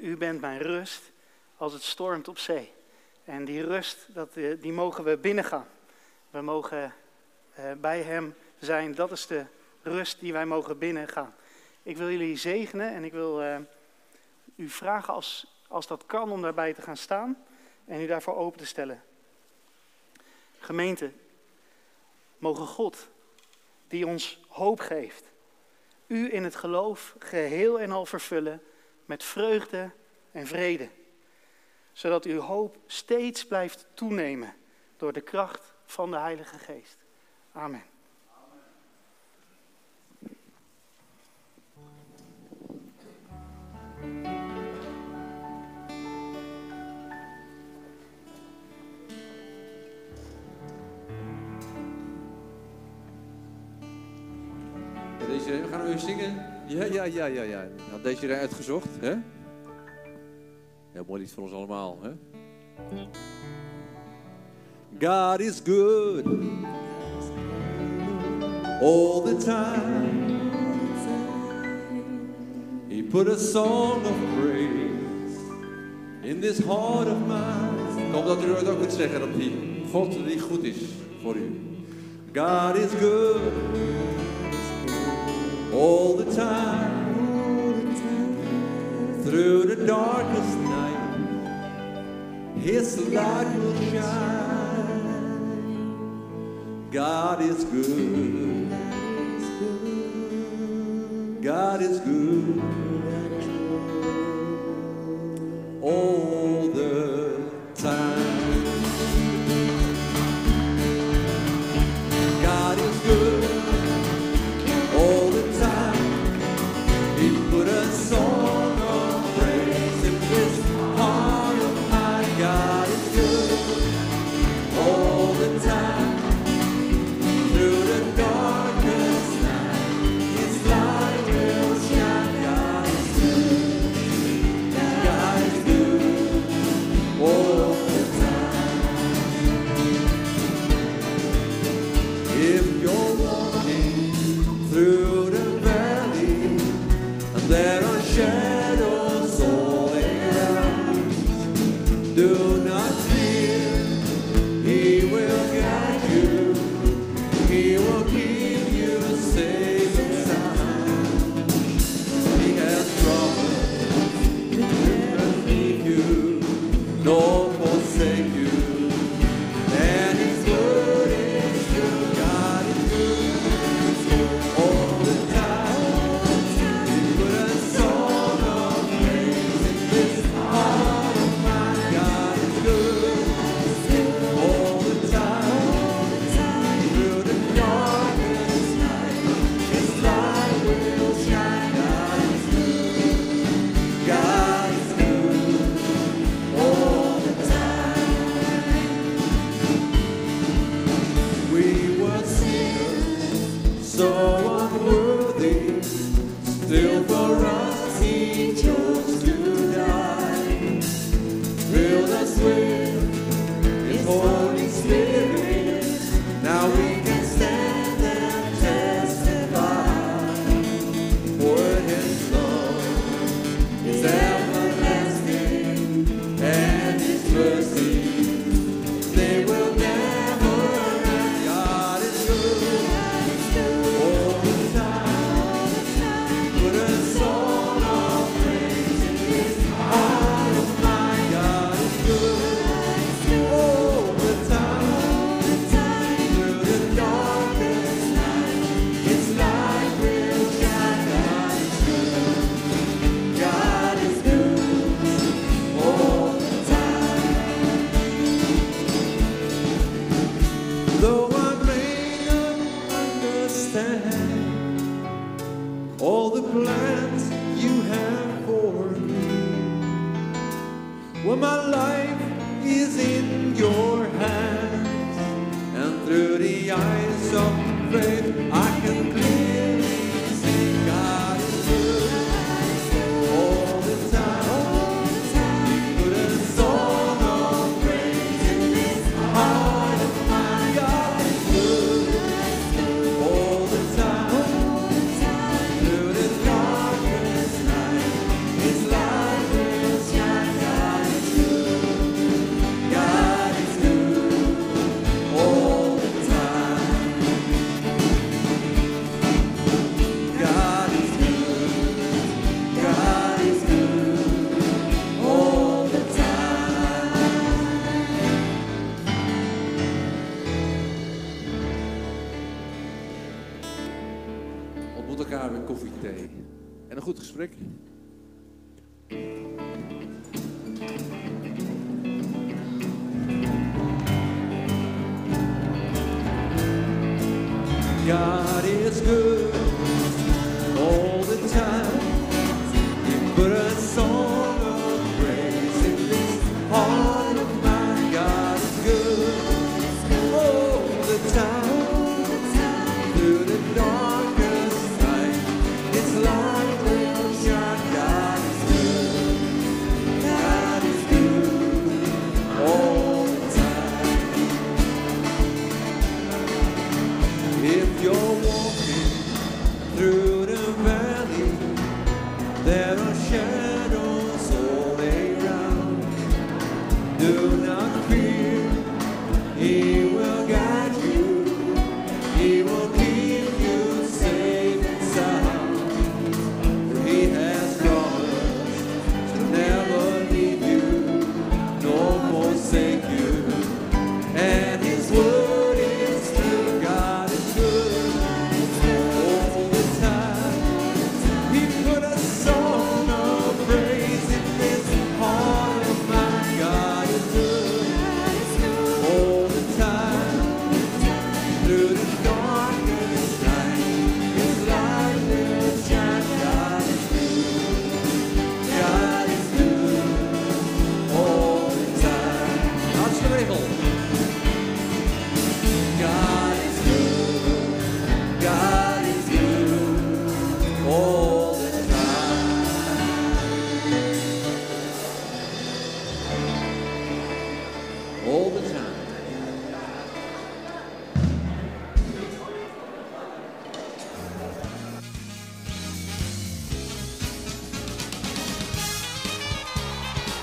U bent mijn rust als het stormt op zee. En die rust, dat, eh, die mogen we binnengaan. We mogen eh, bij Hem zijn. Dat is de rust die wij mogen binnengaan. Ik wil jullie zegenen en ik wil uh, u vragen als, als dat kan om daarbij te gaan staan en u daarvoor open te stellen. Gemeente, mogen God, die ons hoop geeft, u in het geloof geheel en al vervullen met vreugde en vrede. Zodat uw hoop steeds blijft toenemen door de kracht van de Heilige Geest. Amen. Ja, ja, ja, ja. Had deze rij uitgezocht, hè? Heel mooi lied voor ons allemaal, hè? God is good all the time. He put a song of praise in this heart of mine. Hoop dat u ooit ook kunt zeggen dat die God die goed is voor u. God is good all the time. Through the darkest night, His light will shine. God is good. God is good.